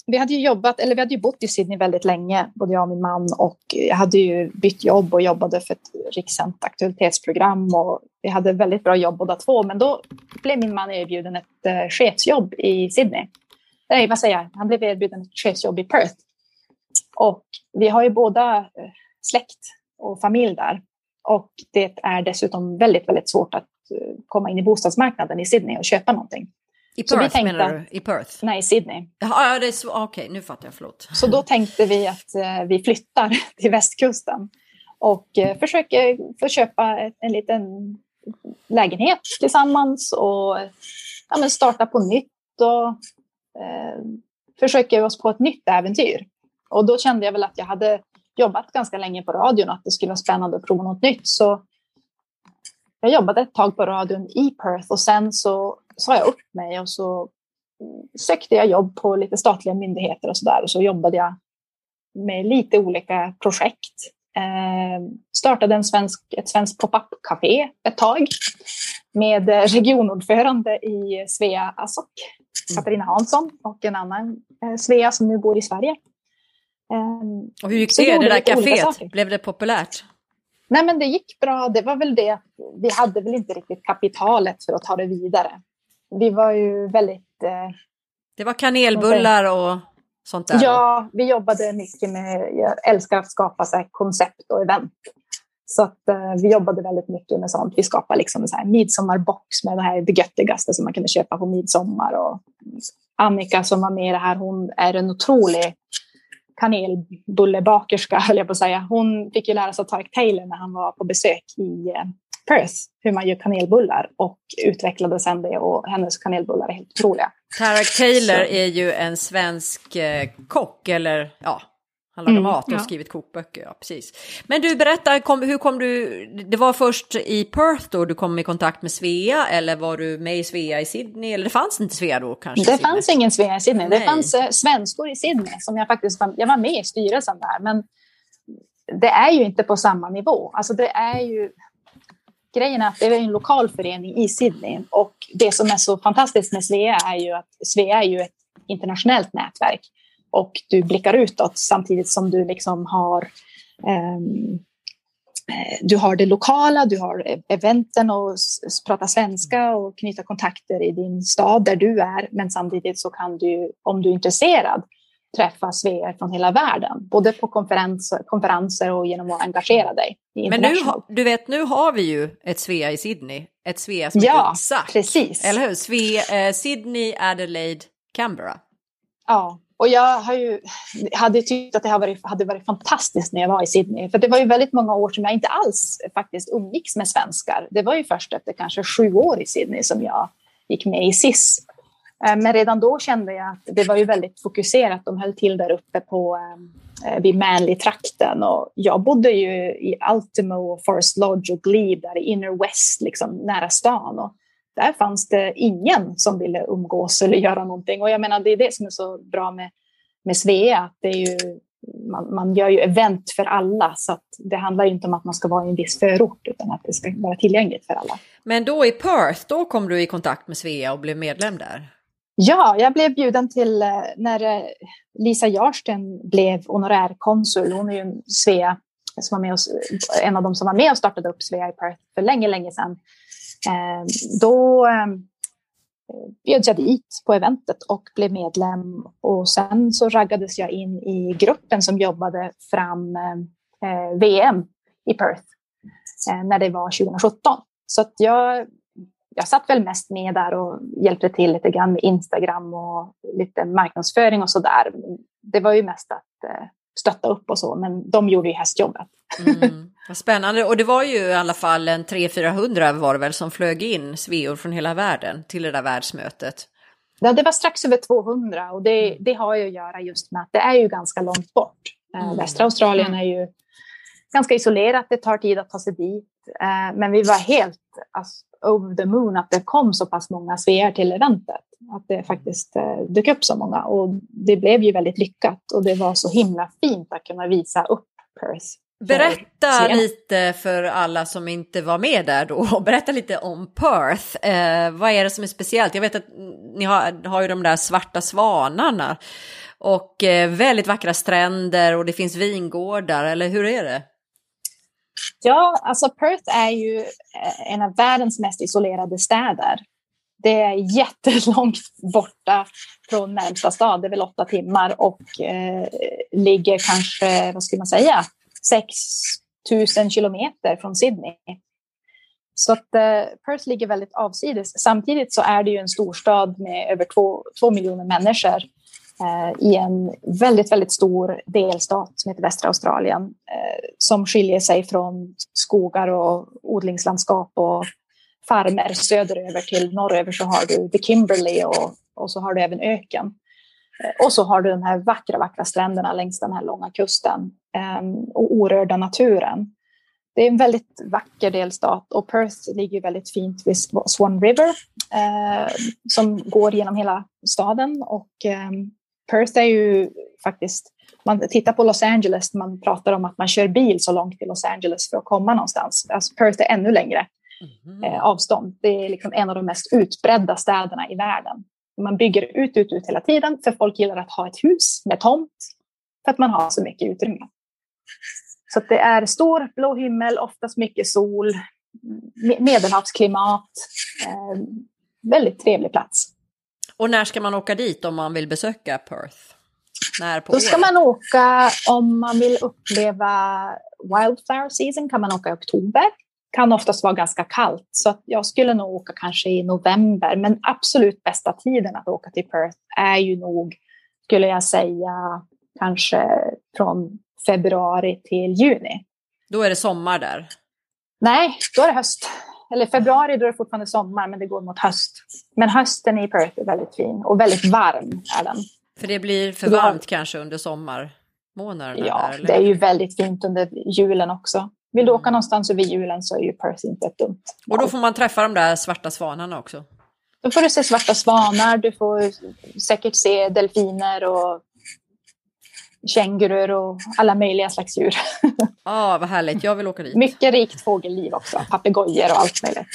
Vi hade ju jobbat, eller vi hade ju bott i Sydney väldigt länge, både jag och min man och jag hade ju bytt jobb och jobbade för ett rikssänt aktualitetsprogram och vi hade väldigt bra jobb båda två. Men då blev min man erbjuden ett uh, chefsjobb i Sydney nej, vad säger jag, han blev erbjuden ett chefsjobb i Perth. Och vi har ju båda eh, släkt och familj där. Och det är dessutom väldigt, väldigt svårt att eh, komma in i bostadsmarknaden i Sydney och köpa någonting. I Perth tänkte, menar du? I Perth? Nej, Sydney. Ja, det är så, okej, nu fattar jag, förlåt. Så då tänkte vi att eh, vi flyttar till västkusten och eh, försöker få köpa en, en liten lägenhet tillsammans och ja, men starta på nytt och eh, försöker oss på ett nytt äventyr. Och då kände jag väl att jag hade jobbat ganska länge på radion och att det skulle vara spännande att prova något nytt. Så jag jobbade ett tag på radion i Perth och sen så sa jag upp mig och så sökte jag jobb på lite statliga myndigheter och så där och så jobbade jag med lite olika projekt. Eh, startade en svensk, ett svenskt pop-up-café ett tag med regionordförande i Svea Asok Katarina Hansson och en annan eh, Svea som nu bor i Sverige. Um, och hur gick det, det där kaféet? Blev det populärt? Nej, men det gick bra. Det var väl det vi hade väl inte riktigt kapitalet för att ta det vidare. Vi var ju väldigt... Eh, det var kanelbullar och sånt där? Ja, vi jobbade mycket med... Jag älskar att skapa så koncept och event. Så att, eh, vi jobbade väldigt mycket med sånt. Vi skapade liksom en midsommarbox med det här det göttigaste som man kunde köpa på midsommar. Och Annika som var med i det här, hon är en otrolig kanelbullebakerska, höll jag på att säga. Hon fick ju lära sig Tarek Taylor när han var på besök i eh, Perth, hur man gör kanelbullar och utvecklade sen det och hennes kanelbullar är helt otroliga. Tarek Taylor Så. är ju en svensk eh, kock, eller ja, han lagar mm, mat och ja. skrivit kokböcker, ja precis. Men du, berätta, kom, hur kom du, det var först i Perth då du kom i kontakt med Svea eller var du med i Svea i Sydney? Eller det fanns inte Svea då kanske? Det fanns ingen Svea i Sydney, Nej. det fanns uh, svenskor i Sydney som jag faktiskt var, jag var med i styrelsen där. Men det är ju inte på samma nivå. Alltså det är ju, grejen är att det är en lokal förening i Sydney och det som är så fantastiskt med Svea är ju att Svea är ju ett internationellt nätverk och du blickar utåt samtidigt som du liksom har um, du har det lokala, du har eventen och prata svenska och knyta kontakter i din stad där du är. Men samtidigt så kan du, om du är intresserad, träffa svear från hela världen. Både på konferens, konferenser och genom att engagera dig. Men nu, du vet, nu har vi ju ett Svea i Sydney. Ett Svea som ja, heter SAC. precis. Eller hur? Svea, eh, Sydney, Adelaide, Canberra. Ja, och jag har ju, hade tyckt att det hade varit, hade varit fantastiskt när jag var i Sydney. För det var ju väldigt många år som jag inte alls faktiskt umgicks med svenskar. Det var ju först efter kanske sju år i Sydney som jag gick med i SIS. Eh, men redan då kände jag att det var ju väldigt fokuserat. De höll till där uppe på, eh, vid Manly-trakten. Och jag bodde ju i Ultimo, Forest Lodge och Glebe där i Inner West, liksom, nära stan. Och där fanns det ingen som ville umgås eller göra någonting. Och jag menar, det är det som är så bra med, med Svea, att det är ju, man, man gör ju event för alla, så att det handlar inte om att man ska vara i en viss förort, utan att det ska vara tillgängligt för alla. Men då i Perth, då kom du i kontakt med Svea och blev medlem där? Ja, jag blev bjuden till eh, när eh, Lisa Jarsten blev honorärkonsul. Hon är ju en Svea som var med oss, en av dem som var med och startade upp Svea i Perth för länge, länge sedan. Ehm, då eh, bjöds jag dit på eventet och blev medlem. Och sen så raggades jag in i gruppen som jobbade fram VM i Perth när det var 2017. Så att jag, jag satt väl mest med där och hjälpte till lite grann med Instagram och lite marknadsföring och så där. Det var ju mest att eh, stötta upp och så, men de gjorde ju hästjobbet. Mm. Vad spännande, och det var ju i alla fall en 300-400 var det väl som flög in sveor från hela världen till det där världsmötet? Ja, det var strax över 200 och det, det har ju att göra just med att det är ju ganska långt bort. Eh, mm. Västra Australien mm. är ju ganska isolerat, det tar tid att ta sig dit. Eh, men vi var helt alltså, over the moon att det kom så pass många svear till eventet. Att det faktiskt eh, dök upp så många och det blev ju väldigt lyckat och det var så himla fint att kunna visa upp Perth Berätta lite för alla som inte var med där då. Berätta lite om Perth. Eh, vad är det som är speciellt? Jag vet att ni har, har ju de där svarta svanarna och eh, väldigt vackra stränder och det finns vingårdar, eller hur är det? Ja, alltså Perth är ju eh, en av världens mest isolerade städer. Det är jättelångt borta från närmsta stad, det är väl åtta timmar och eh, ligger kanske, vad skulle man säga, 6 000 kilometer från Sydney. Så att eh, Perth ligger väldigt avsides. Samtidigt så är det ju en storstad med över två, två miljoner människor Eh, i en väldigt, väldigt stor delstat som heter västra Australien eh, som skiljer sig från skogar och odlingslandskap och farmer söderöver till norröver så har du The Kimberley och, och så har du även öken. Eh, och så har du de här vackra, vackra stränderna längs den här långa kusten ehm, och orörda naturen. Det är en väldigt vacker delstat och Perth ligger väldigt fint vid Swan River eh, som går genom hela staden. Och eh, Perth är ju faktiskt, man tittar på Los Angeles, man pratar om att man kör bil så långt till Los Angeles för att komma någonstans. Alltså Perth är ännu längre mm. eh, avstånd. Det är liksom en av de mest utbredda städerna i världen. Man bygger ut, ut, ut hela tiden för folk gillar att ha ett hus med tomt för att man har så mycket utrymme. Så det är stor blå himmel, oftast mycket sol, medelhavsklimat. Eh, väldigt trevlig plats. Och när ska man åka dit om man vill besöka Perth? När på Då ska året? man åka, om man vill uppleva Wildflower season kan man åka i oktober. Kan oftast vara ganska kallt, så jag skulle nog åka kanske i november. Men absolut bästa tiden att åka till Perth är ju nog, skulle jag säga, kanske från februari till juni. Då är det sommar där? Nej, då är det höst. Eller februari, då är det fortfarande sommar, men det går mot höst. Men hösten i Perth är väldigt fin och väldigt varm är den. För det blir för varmt ja. kanske under sommarmånaderna? Ja, där, det är ju väldigt fint under julen också. Vill du åka mm. någonstans över julen så är ju Perth inte ett dumt Och då får man träffa de där svarta svanarna också? Då får du se svarta svanar, du får säkert se delfiner och kängurur och alla möjliga slags djur. Ja, ah, vad härligt. Jag vill åka dit. Mycket rikt fågelliv också. Papegojor och allt möjligt.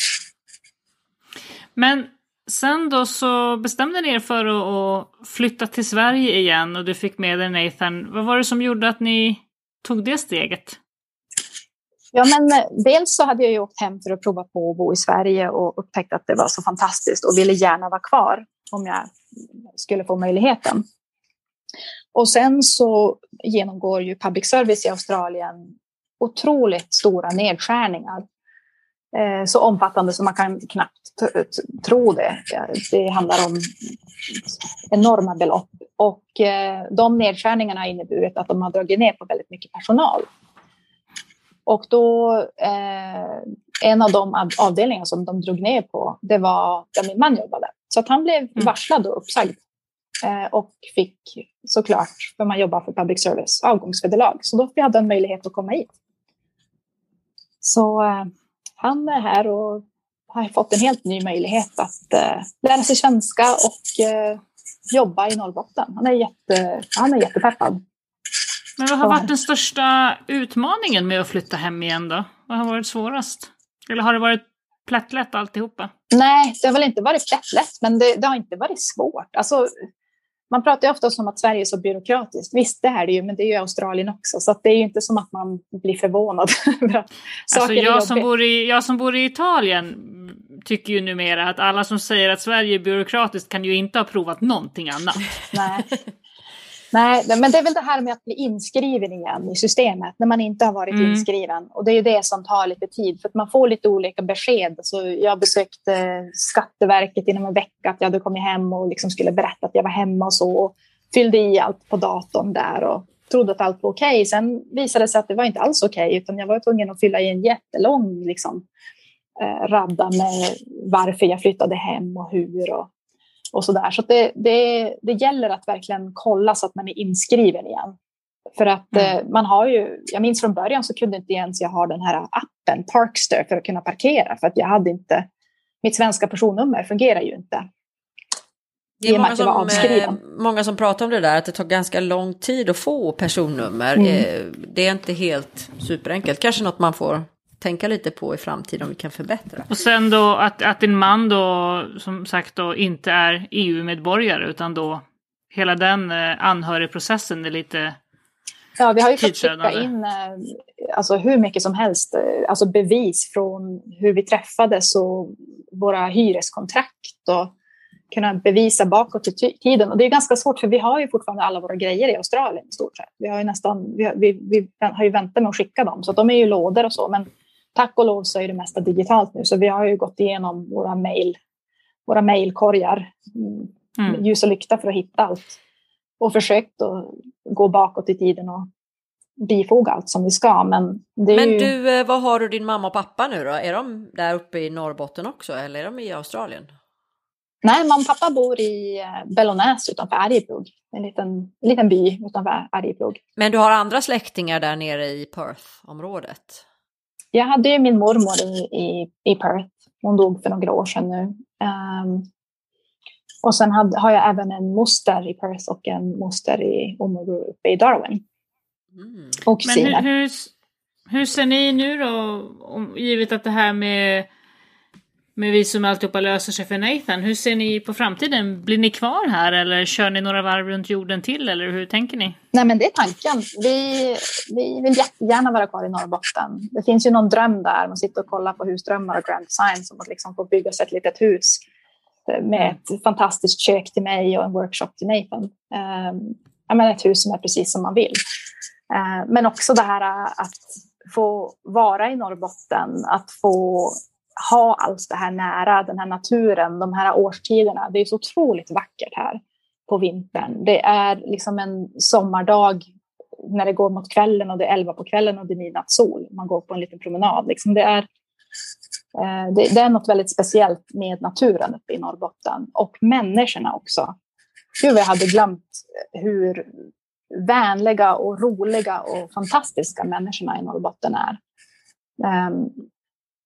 Men sen då så bestämde ni er för att flytta till Sverige igen och du fick med dig Nathan. Vad var det som gjorde att ni tog det steget? Ja, men eh, dels så hade jag ju åkt hem för att prova på att bo i Sverige och upptäckt att det var så fantastiskt och ville gärna vara kvar om jag skulle få möjligheten. Och sen så genomgår ju public service i Australien otroligt stora nedskärningar. Eh, så omfattande som man kan knappt tro det. Det handlar om enorma belopp. Och eh, de nedskärningarna har inneburit att de har dragit ner på väldigt mycket personal. Och då, eh, en av de avdelningar som de drog ner på, det var där min man jobbade. Så att han blev mm. varslad och uppsagd. Eh, och fick såklart, för man jobbar för public service, avgångsvederlag. Så då hade han möjlighet att komma hit. Så eh, han är här och har fått en helt ny möjlighet att eh, lära sig svenska och jobba i Norrbotten. Han är, jätte, han är jättepeppad. Men vad har varit den största utmaningen med att flytta hem igen då? Vad har varit svårast? Eller har det varit plättlätt alltihopa? Nej, det har väl inte varit plättlätt, men det, det har inte varit svårt. Alltså, man pratar ju ofta om att Sverige är så byråkratiskt. Visst, det är det ju, men det är ju Australien också. Så det är ju inte som att man blir förvånad. alltså jag, som bor i, jag som bor i Italien tycker ju numera att alla som säger att Sverige är byråkratiskt kan ju inte ha provat någonting annat. Nej. Nej, men det är väl det här med att bli inskriven igen i systemet när man inte har varit mm. inskriven. Och det är ju det som tar lite tid för att man får lite olika besked. Så jag besökte Skatteverket inom en vecka att jag hade kommit hem och liksom skulle berätta att jag var hemma och så. Och fyllde i allt på datorn där och trodde att allt var okej. Okay. Sen visade det sig att det var inte alls okej okay, utan jag var tvungen att fylla i en jättelång liksom, eh, radda med varför jag flyttade hem och hur. Och, och så där. Så det, det, det gäller att verkligen kolla så att man är inskriven igen. För att mm. eh, man har ju, jag minns från början så kunde inte ens jag ha den här appen Parkster för att kunna parkera för att jag hade inte, mitt svenska personnummer fungerar ju inte. Det är många som, eh, många som pratar om det där, att det tar ganska lång tid att få personnummer. Mm. Eh, det är inte helt superenkelt, kanske något man får tänka lite på i framtiden om vi kan förbättra. Och sen då att, att din man då som sagt då inte är EU-medborgare utan då hela den eh, anhörigprocessen är lite Ja, vi har ju fått skicka in eh, alltså, hur mycket som helst, eh, alltså bevis från hur vi träffades och våra hyreskontrakt och kunna bevisa bakåt i tiden. Och det är ganska svårt för vi har ju fortfarande alla våra grejer i Australien i stort sett. Vi har ju nästan, vi, har, vi, vi har ju väntat med att skicka dem så de är ju lådor och så. Men tack och lov så är det mesta digitalt nu, så vi har ju gått igenom våra mejl, våra mejlkorgar, mm. ljus och lykta för att hitta allt. Och försökt att gå bakåt i tiden och bifoga allt som vi ska. Men, men ju... du, eh, vad har du din mamma och pappa nu då? Är de där uppe i Norrbotten också eller är de i Australien? Nej, mamma och pappa bor i eh, Bellonäs utanför Arjeplog. En liten, en liten by utanför Arjeplog. Men du har andra släktingar där nere i Perth-området? Jag hade ju min mormor i, i, i Perth. Hon dog för några år sedan nu. Um, och sen hade, har jag även en moster i Perth och en moster i Omoru uppe i Darwin. Mm. Och Men hur, hur, hur, ser ni nu då, om, givet att det här med med visum alltihopa löser sig för Nathan, hur ser ni på framtiden? Blir ni kvar här eller kör ni några varv runt jorden till eller hur tänker ni? Nej men det är tanken. Vi, vi vill jättegärna vara kvar i Norrbotten. Det finns ju någon dröm där, man sitter och kollar på husdrömmar och Grand Design som att liksom få bygga sig ett litet hus med ett fantastiskt kök till mig och en workshop till Nathan. Um, jag menar ett hus som är precis som man vill. Uh, men också det här att få vara i Norrbotten, att få ha allt det här nära, den här naturen, de här årstiderna. Det är så otroligt vackert här på vintern. Det är liksom en sommardag när det går mot kvällen och det är elva på kvällen och det är midnattssol. Man går på en liten promenad. Liksom det, är, eh, det, det, är något väldigt speciellt med naturen uppe i Norrbotten och människorna också. Gud, jag hade glömt hur vänliga och roliga och fantastiska människorna i Norrbotten är. Um,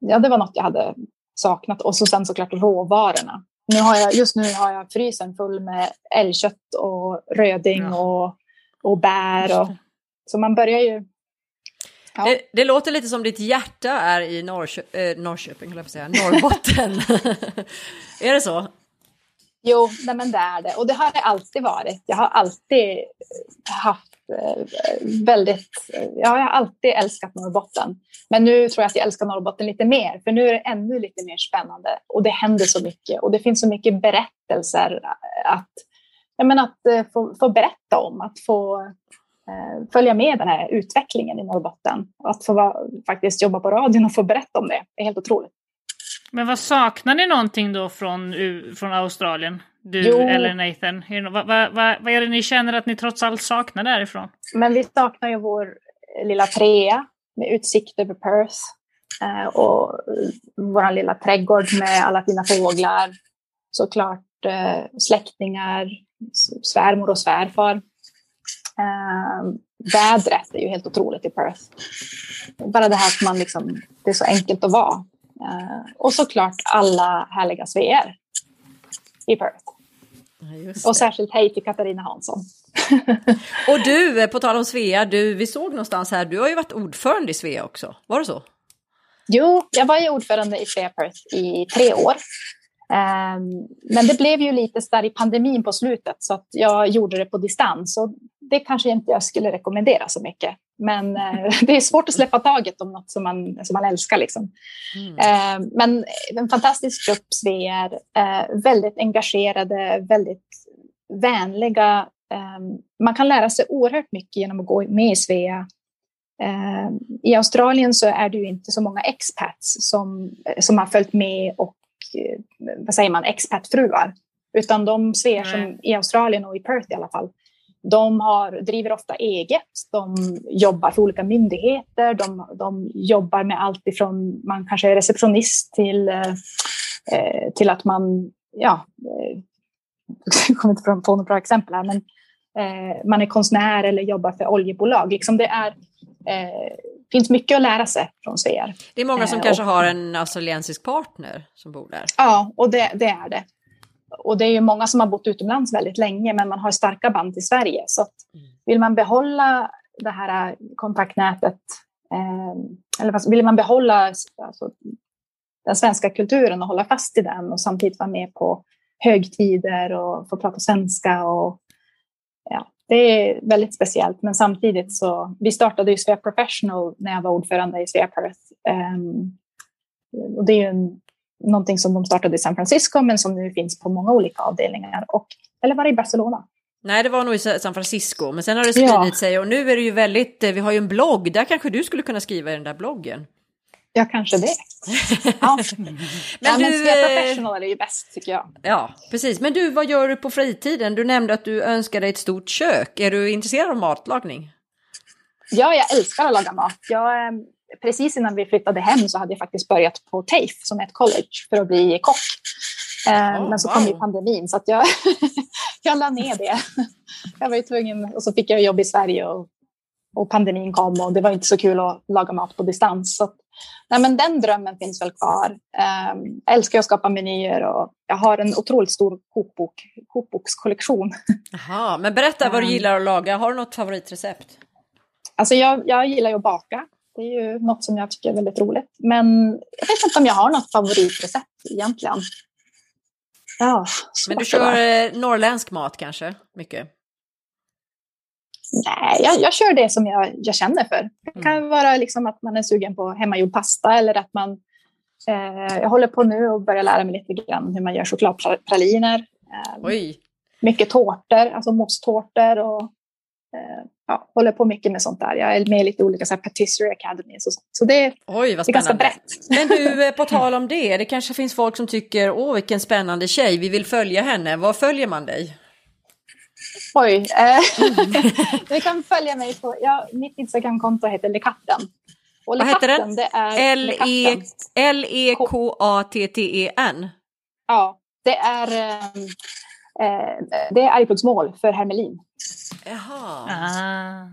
ja, det var något jag hade saknat. Och så sen såklart råvarorna. Nu har jag, just nu har jag frysen full med älgkött och röding ja. och, och bär. Och, så man börjar ju... Ja. Det, det, låter lite som ditt hjärta är i Norrkö äh, Norrköping, jag säga, Norrbotten. är det så? Jo, nej men det är det. Och det har det alltid varit. Jag har alltid haft väldigt... Ja, jag har alltid älskat Norrbotten. Men nu tror jag att jag älskar Norrbotten lite mer, för nu är det ännu lite mer spännande och det händer så mycket och det finns så mycket berättelser att, jag menar, att eh, få, få berätta om, att få eh, följa med den här utvecklingen i Norrbotten. Att få va, faktiskt jobba på radion och få berätta om det är helt otroligt. Men vad saknar ni någonting då från, från Australien? Du jo. eller Nathan? Vad, vad, vad, vad är det ni känner att ni trots allt saknar därifrån? Men vi saknar ju vår lilla trea med utsikt över Perth. Eh, och vår lilla trädgård med alla fina fåglar. Såklart eh, släktingar, svärmor och svärfar. Eh, vädret är ju helt otroligt i Perth. Bara det här att man liksom, det är så enkelt att vara. Eh, och såklart alla härliga sveer i Perth. och särskilt hej till Katarina Hansson. och du, på tal om Svea, du, vi såg någonstans här, du har ju varit ordförande i Svea också, var det så? Jo, jag var ju ordförande i Svea Perth i tre år. Um, men det blev ju lite där i pandemin på slutet så att jag gjorde det på distans. Och det kanske inte jag skulle rekommendera så mycket. Men uh, det är svårt att släppa taget om något som man, som man älskar. Liksom. Mm. Uh, men en fantastisk grupp svear, uh, väldigt engagerade, väldigt vänliga Ehm, man kan lära sig oerhört mycket genom att gå med i Svea. Ehm, I Australien så är det ju inte så många expats som, som har följt med och eh, vad säger man, expatfruar. Utan de svear som i Australien och i Perth i alla fall, de har, driver ofta eget. De jobbar för olika myndigheter. De, de jobbar med allt ifrån man kanske är receptionist till, eh, eh till att man, ja, eh, jag kommer inte på några bra exempel här, men eh, man är konstnär eller jobbar för oljebolag. Liksom det är, eh, finns mycket att lära sig från Svear. Det är många som eh, kanske och, har en australiensisk partner som bor där. Ja, och det, det, är det. Och det är ju många som har bott utomlands väldigt länge, men man har starka band till Sverige. Så mm. vill man behålla det här kontaktnätet, eh, eller vill man behålla alltså, den svenska kulturen och hålla fast i den och samtidigt vara med på högtider och få prata svenska och ja, det är väldigt speciellt. Men samtidigt så, vi startade ju Svea Professional när jag var ordförande i Svea Perth. Um, och det är ju en, någonting som de startade i San Francisco men som nu finns på många olika avdelningar. Och, eller var det i Barcelona? Nej, det var nog i San Francisco, men sen har det spridit ja. sig och nu är det ju väldigt, eh, vi har ju en blogg, där kanske du skulle kunna skriva i den där bloggen. Ja, kanske det. Ja. men ja, du, men eh, Professional är ju bäst tycker jag. Ja, precis. Men du, vad gör du på fritiden? Du nämnde att du önskar dig ett stort kök. Är du intresserad av matlagning? Ja, jag älskar att laga mat. Jag, eh, precis innan vi flyttade hem så hade jag faktiskt börjat på TAFE som är ett college för att bli kock. Oh, men så kom ju pandemin så att jag, jag la ner det. Jag var ju tvungen och så fick jag jobb i Sverige och, och pandemin kom och det var inte så kul att laga mat på distans. Så nej, men den drömmen finns väl kvar. Um, jag älskar att skapa menyer och jag har en otroligt stor kokbok, kokbokskollektion. Jaha, men berätta vad du ehm. gillar att laga. Har du något favoritrecept? Alltså jag, jag gillar ju att baka. Det Det är ju något som jag tycker är väldigt roligt. Men jag vet inte om jag har något favoritrecept egentligen. Ja, Men du kör eh, norrländsk mat kanske? Mycket? Nej, jag, jag kör det som jag, jag känner för. Det kan mm. vara liksom att man är sugen på hemmagjord pasta eller att man... Eh, jag håller på nu och börjar lära mig lite grann hur man gör chokladpraliner. Eh, Oj. Mycket tårtor, alltså mosstårtor och eh, ja, håller på mycket med sånt där. Jag är med i lite olika så här, patisserie academies och sånt. Så det, Oj, vad det är ganska brett. Men du, eh, på tal om det, det kanske finns folk som tycker, åh vilken spännande tjej, vi vill följa henne. Var följer man dig? Oj. Eh, ni kan följa mig på, ja, mitt Instagramkonto heter Lekatten. Och Vad heter den? Det är L-E-K-A-T-T-E-N? Ja, det är, eh, eh det är arjeplogsmål för Hermelin. Jaha. Ah.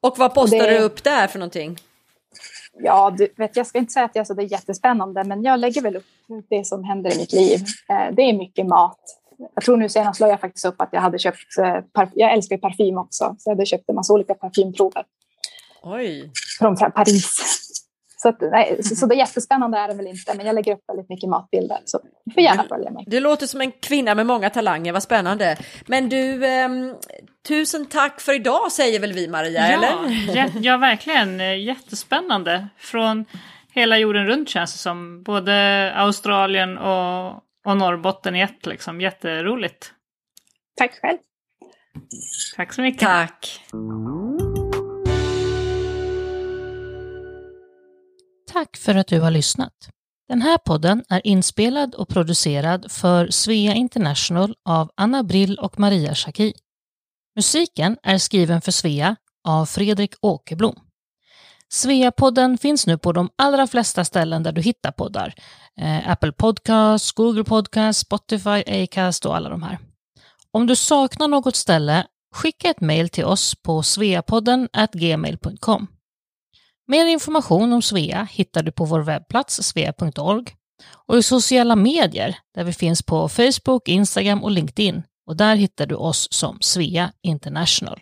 Och vad postar det... du upp där för någonting? Ja, du vet, jag ska inte säga att jag så det är jättespännande, men jag lägger väl upp det som händer i mitt liv. Eh, det är mycket mat. Jag tror nu senast la jag faktiskt upp att jag hade köpt, eh, jag älskar parfym också, så jag hade köpt en massa olika parfymprover. Oj. Från Paris. Så, att, nej, så, så, det är jättespännande är det väl inte, men jag lägger upp väldigt mycket matbilder. Så du får gärna följa mig. Du låter som en kvinna med många talanger, vad spännande. Men du, eh, tusen tack för idag säger väl vi Maria, ja, eller? ja, verkligen. Jättespännande. Från hela jorden runt känns det som. Både Australien och, och Norrbotten i ett, liksom. Jätteroligt. Tack själv. Tack så mycket. Tack. Tack för att du har lyssnat. Den här podden är inspelad och producerad för Svea International av Anna Brill och Maria Schacki. Musiken är skriven för Svea av Fredrik Åkerblom. Sveapodden finns nu på de allra flesta ställen där du hittar poddar. Eh, Apple Podcasts, Google Podcasts, Spotify, Acast och alla de här. Om du saknar något ställe, skicka ett mejl till oss på sveapodden gmail.com. Mer information om Svea hittar du på vår webbplats svea.org och i sociala medier där vi finns på Facebook, Instagram och LinkedIn och där hittar du oss som Svea International.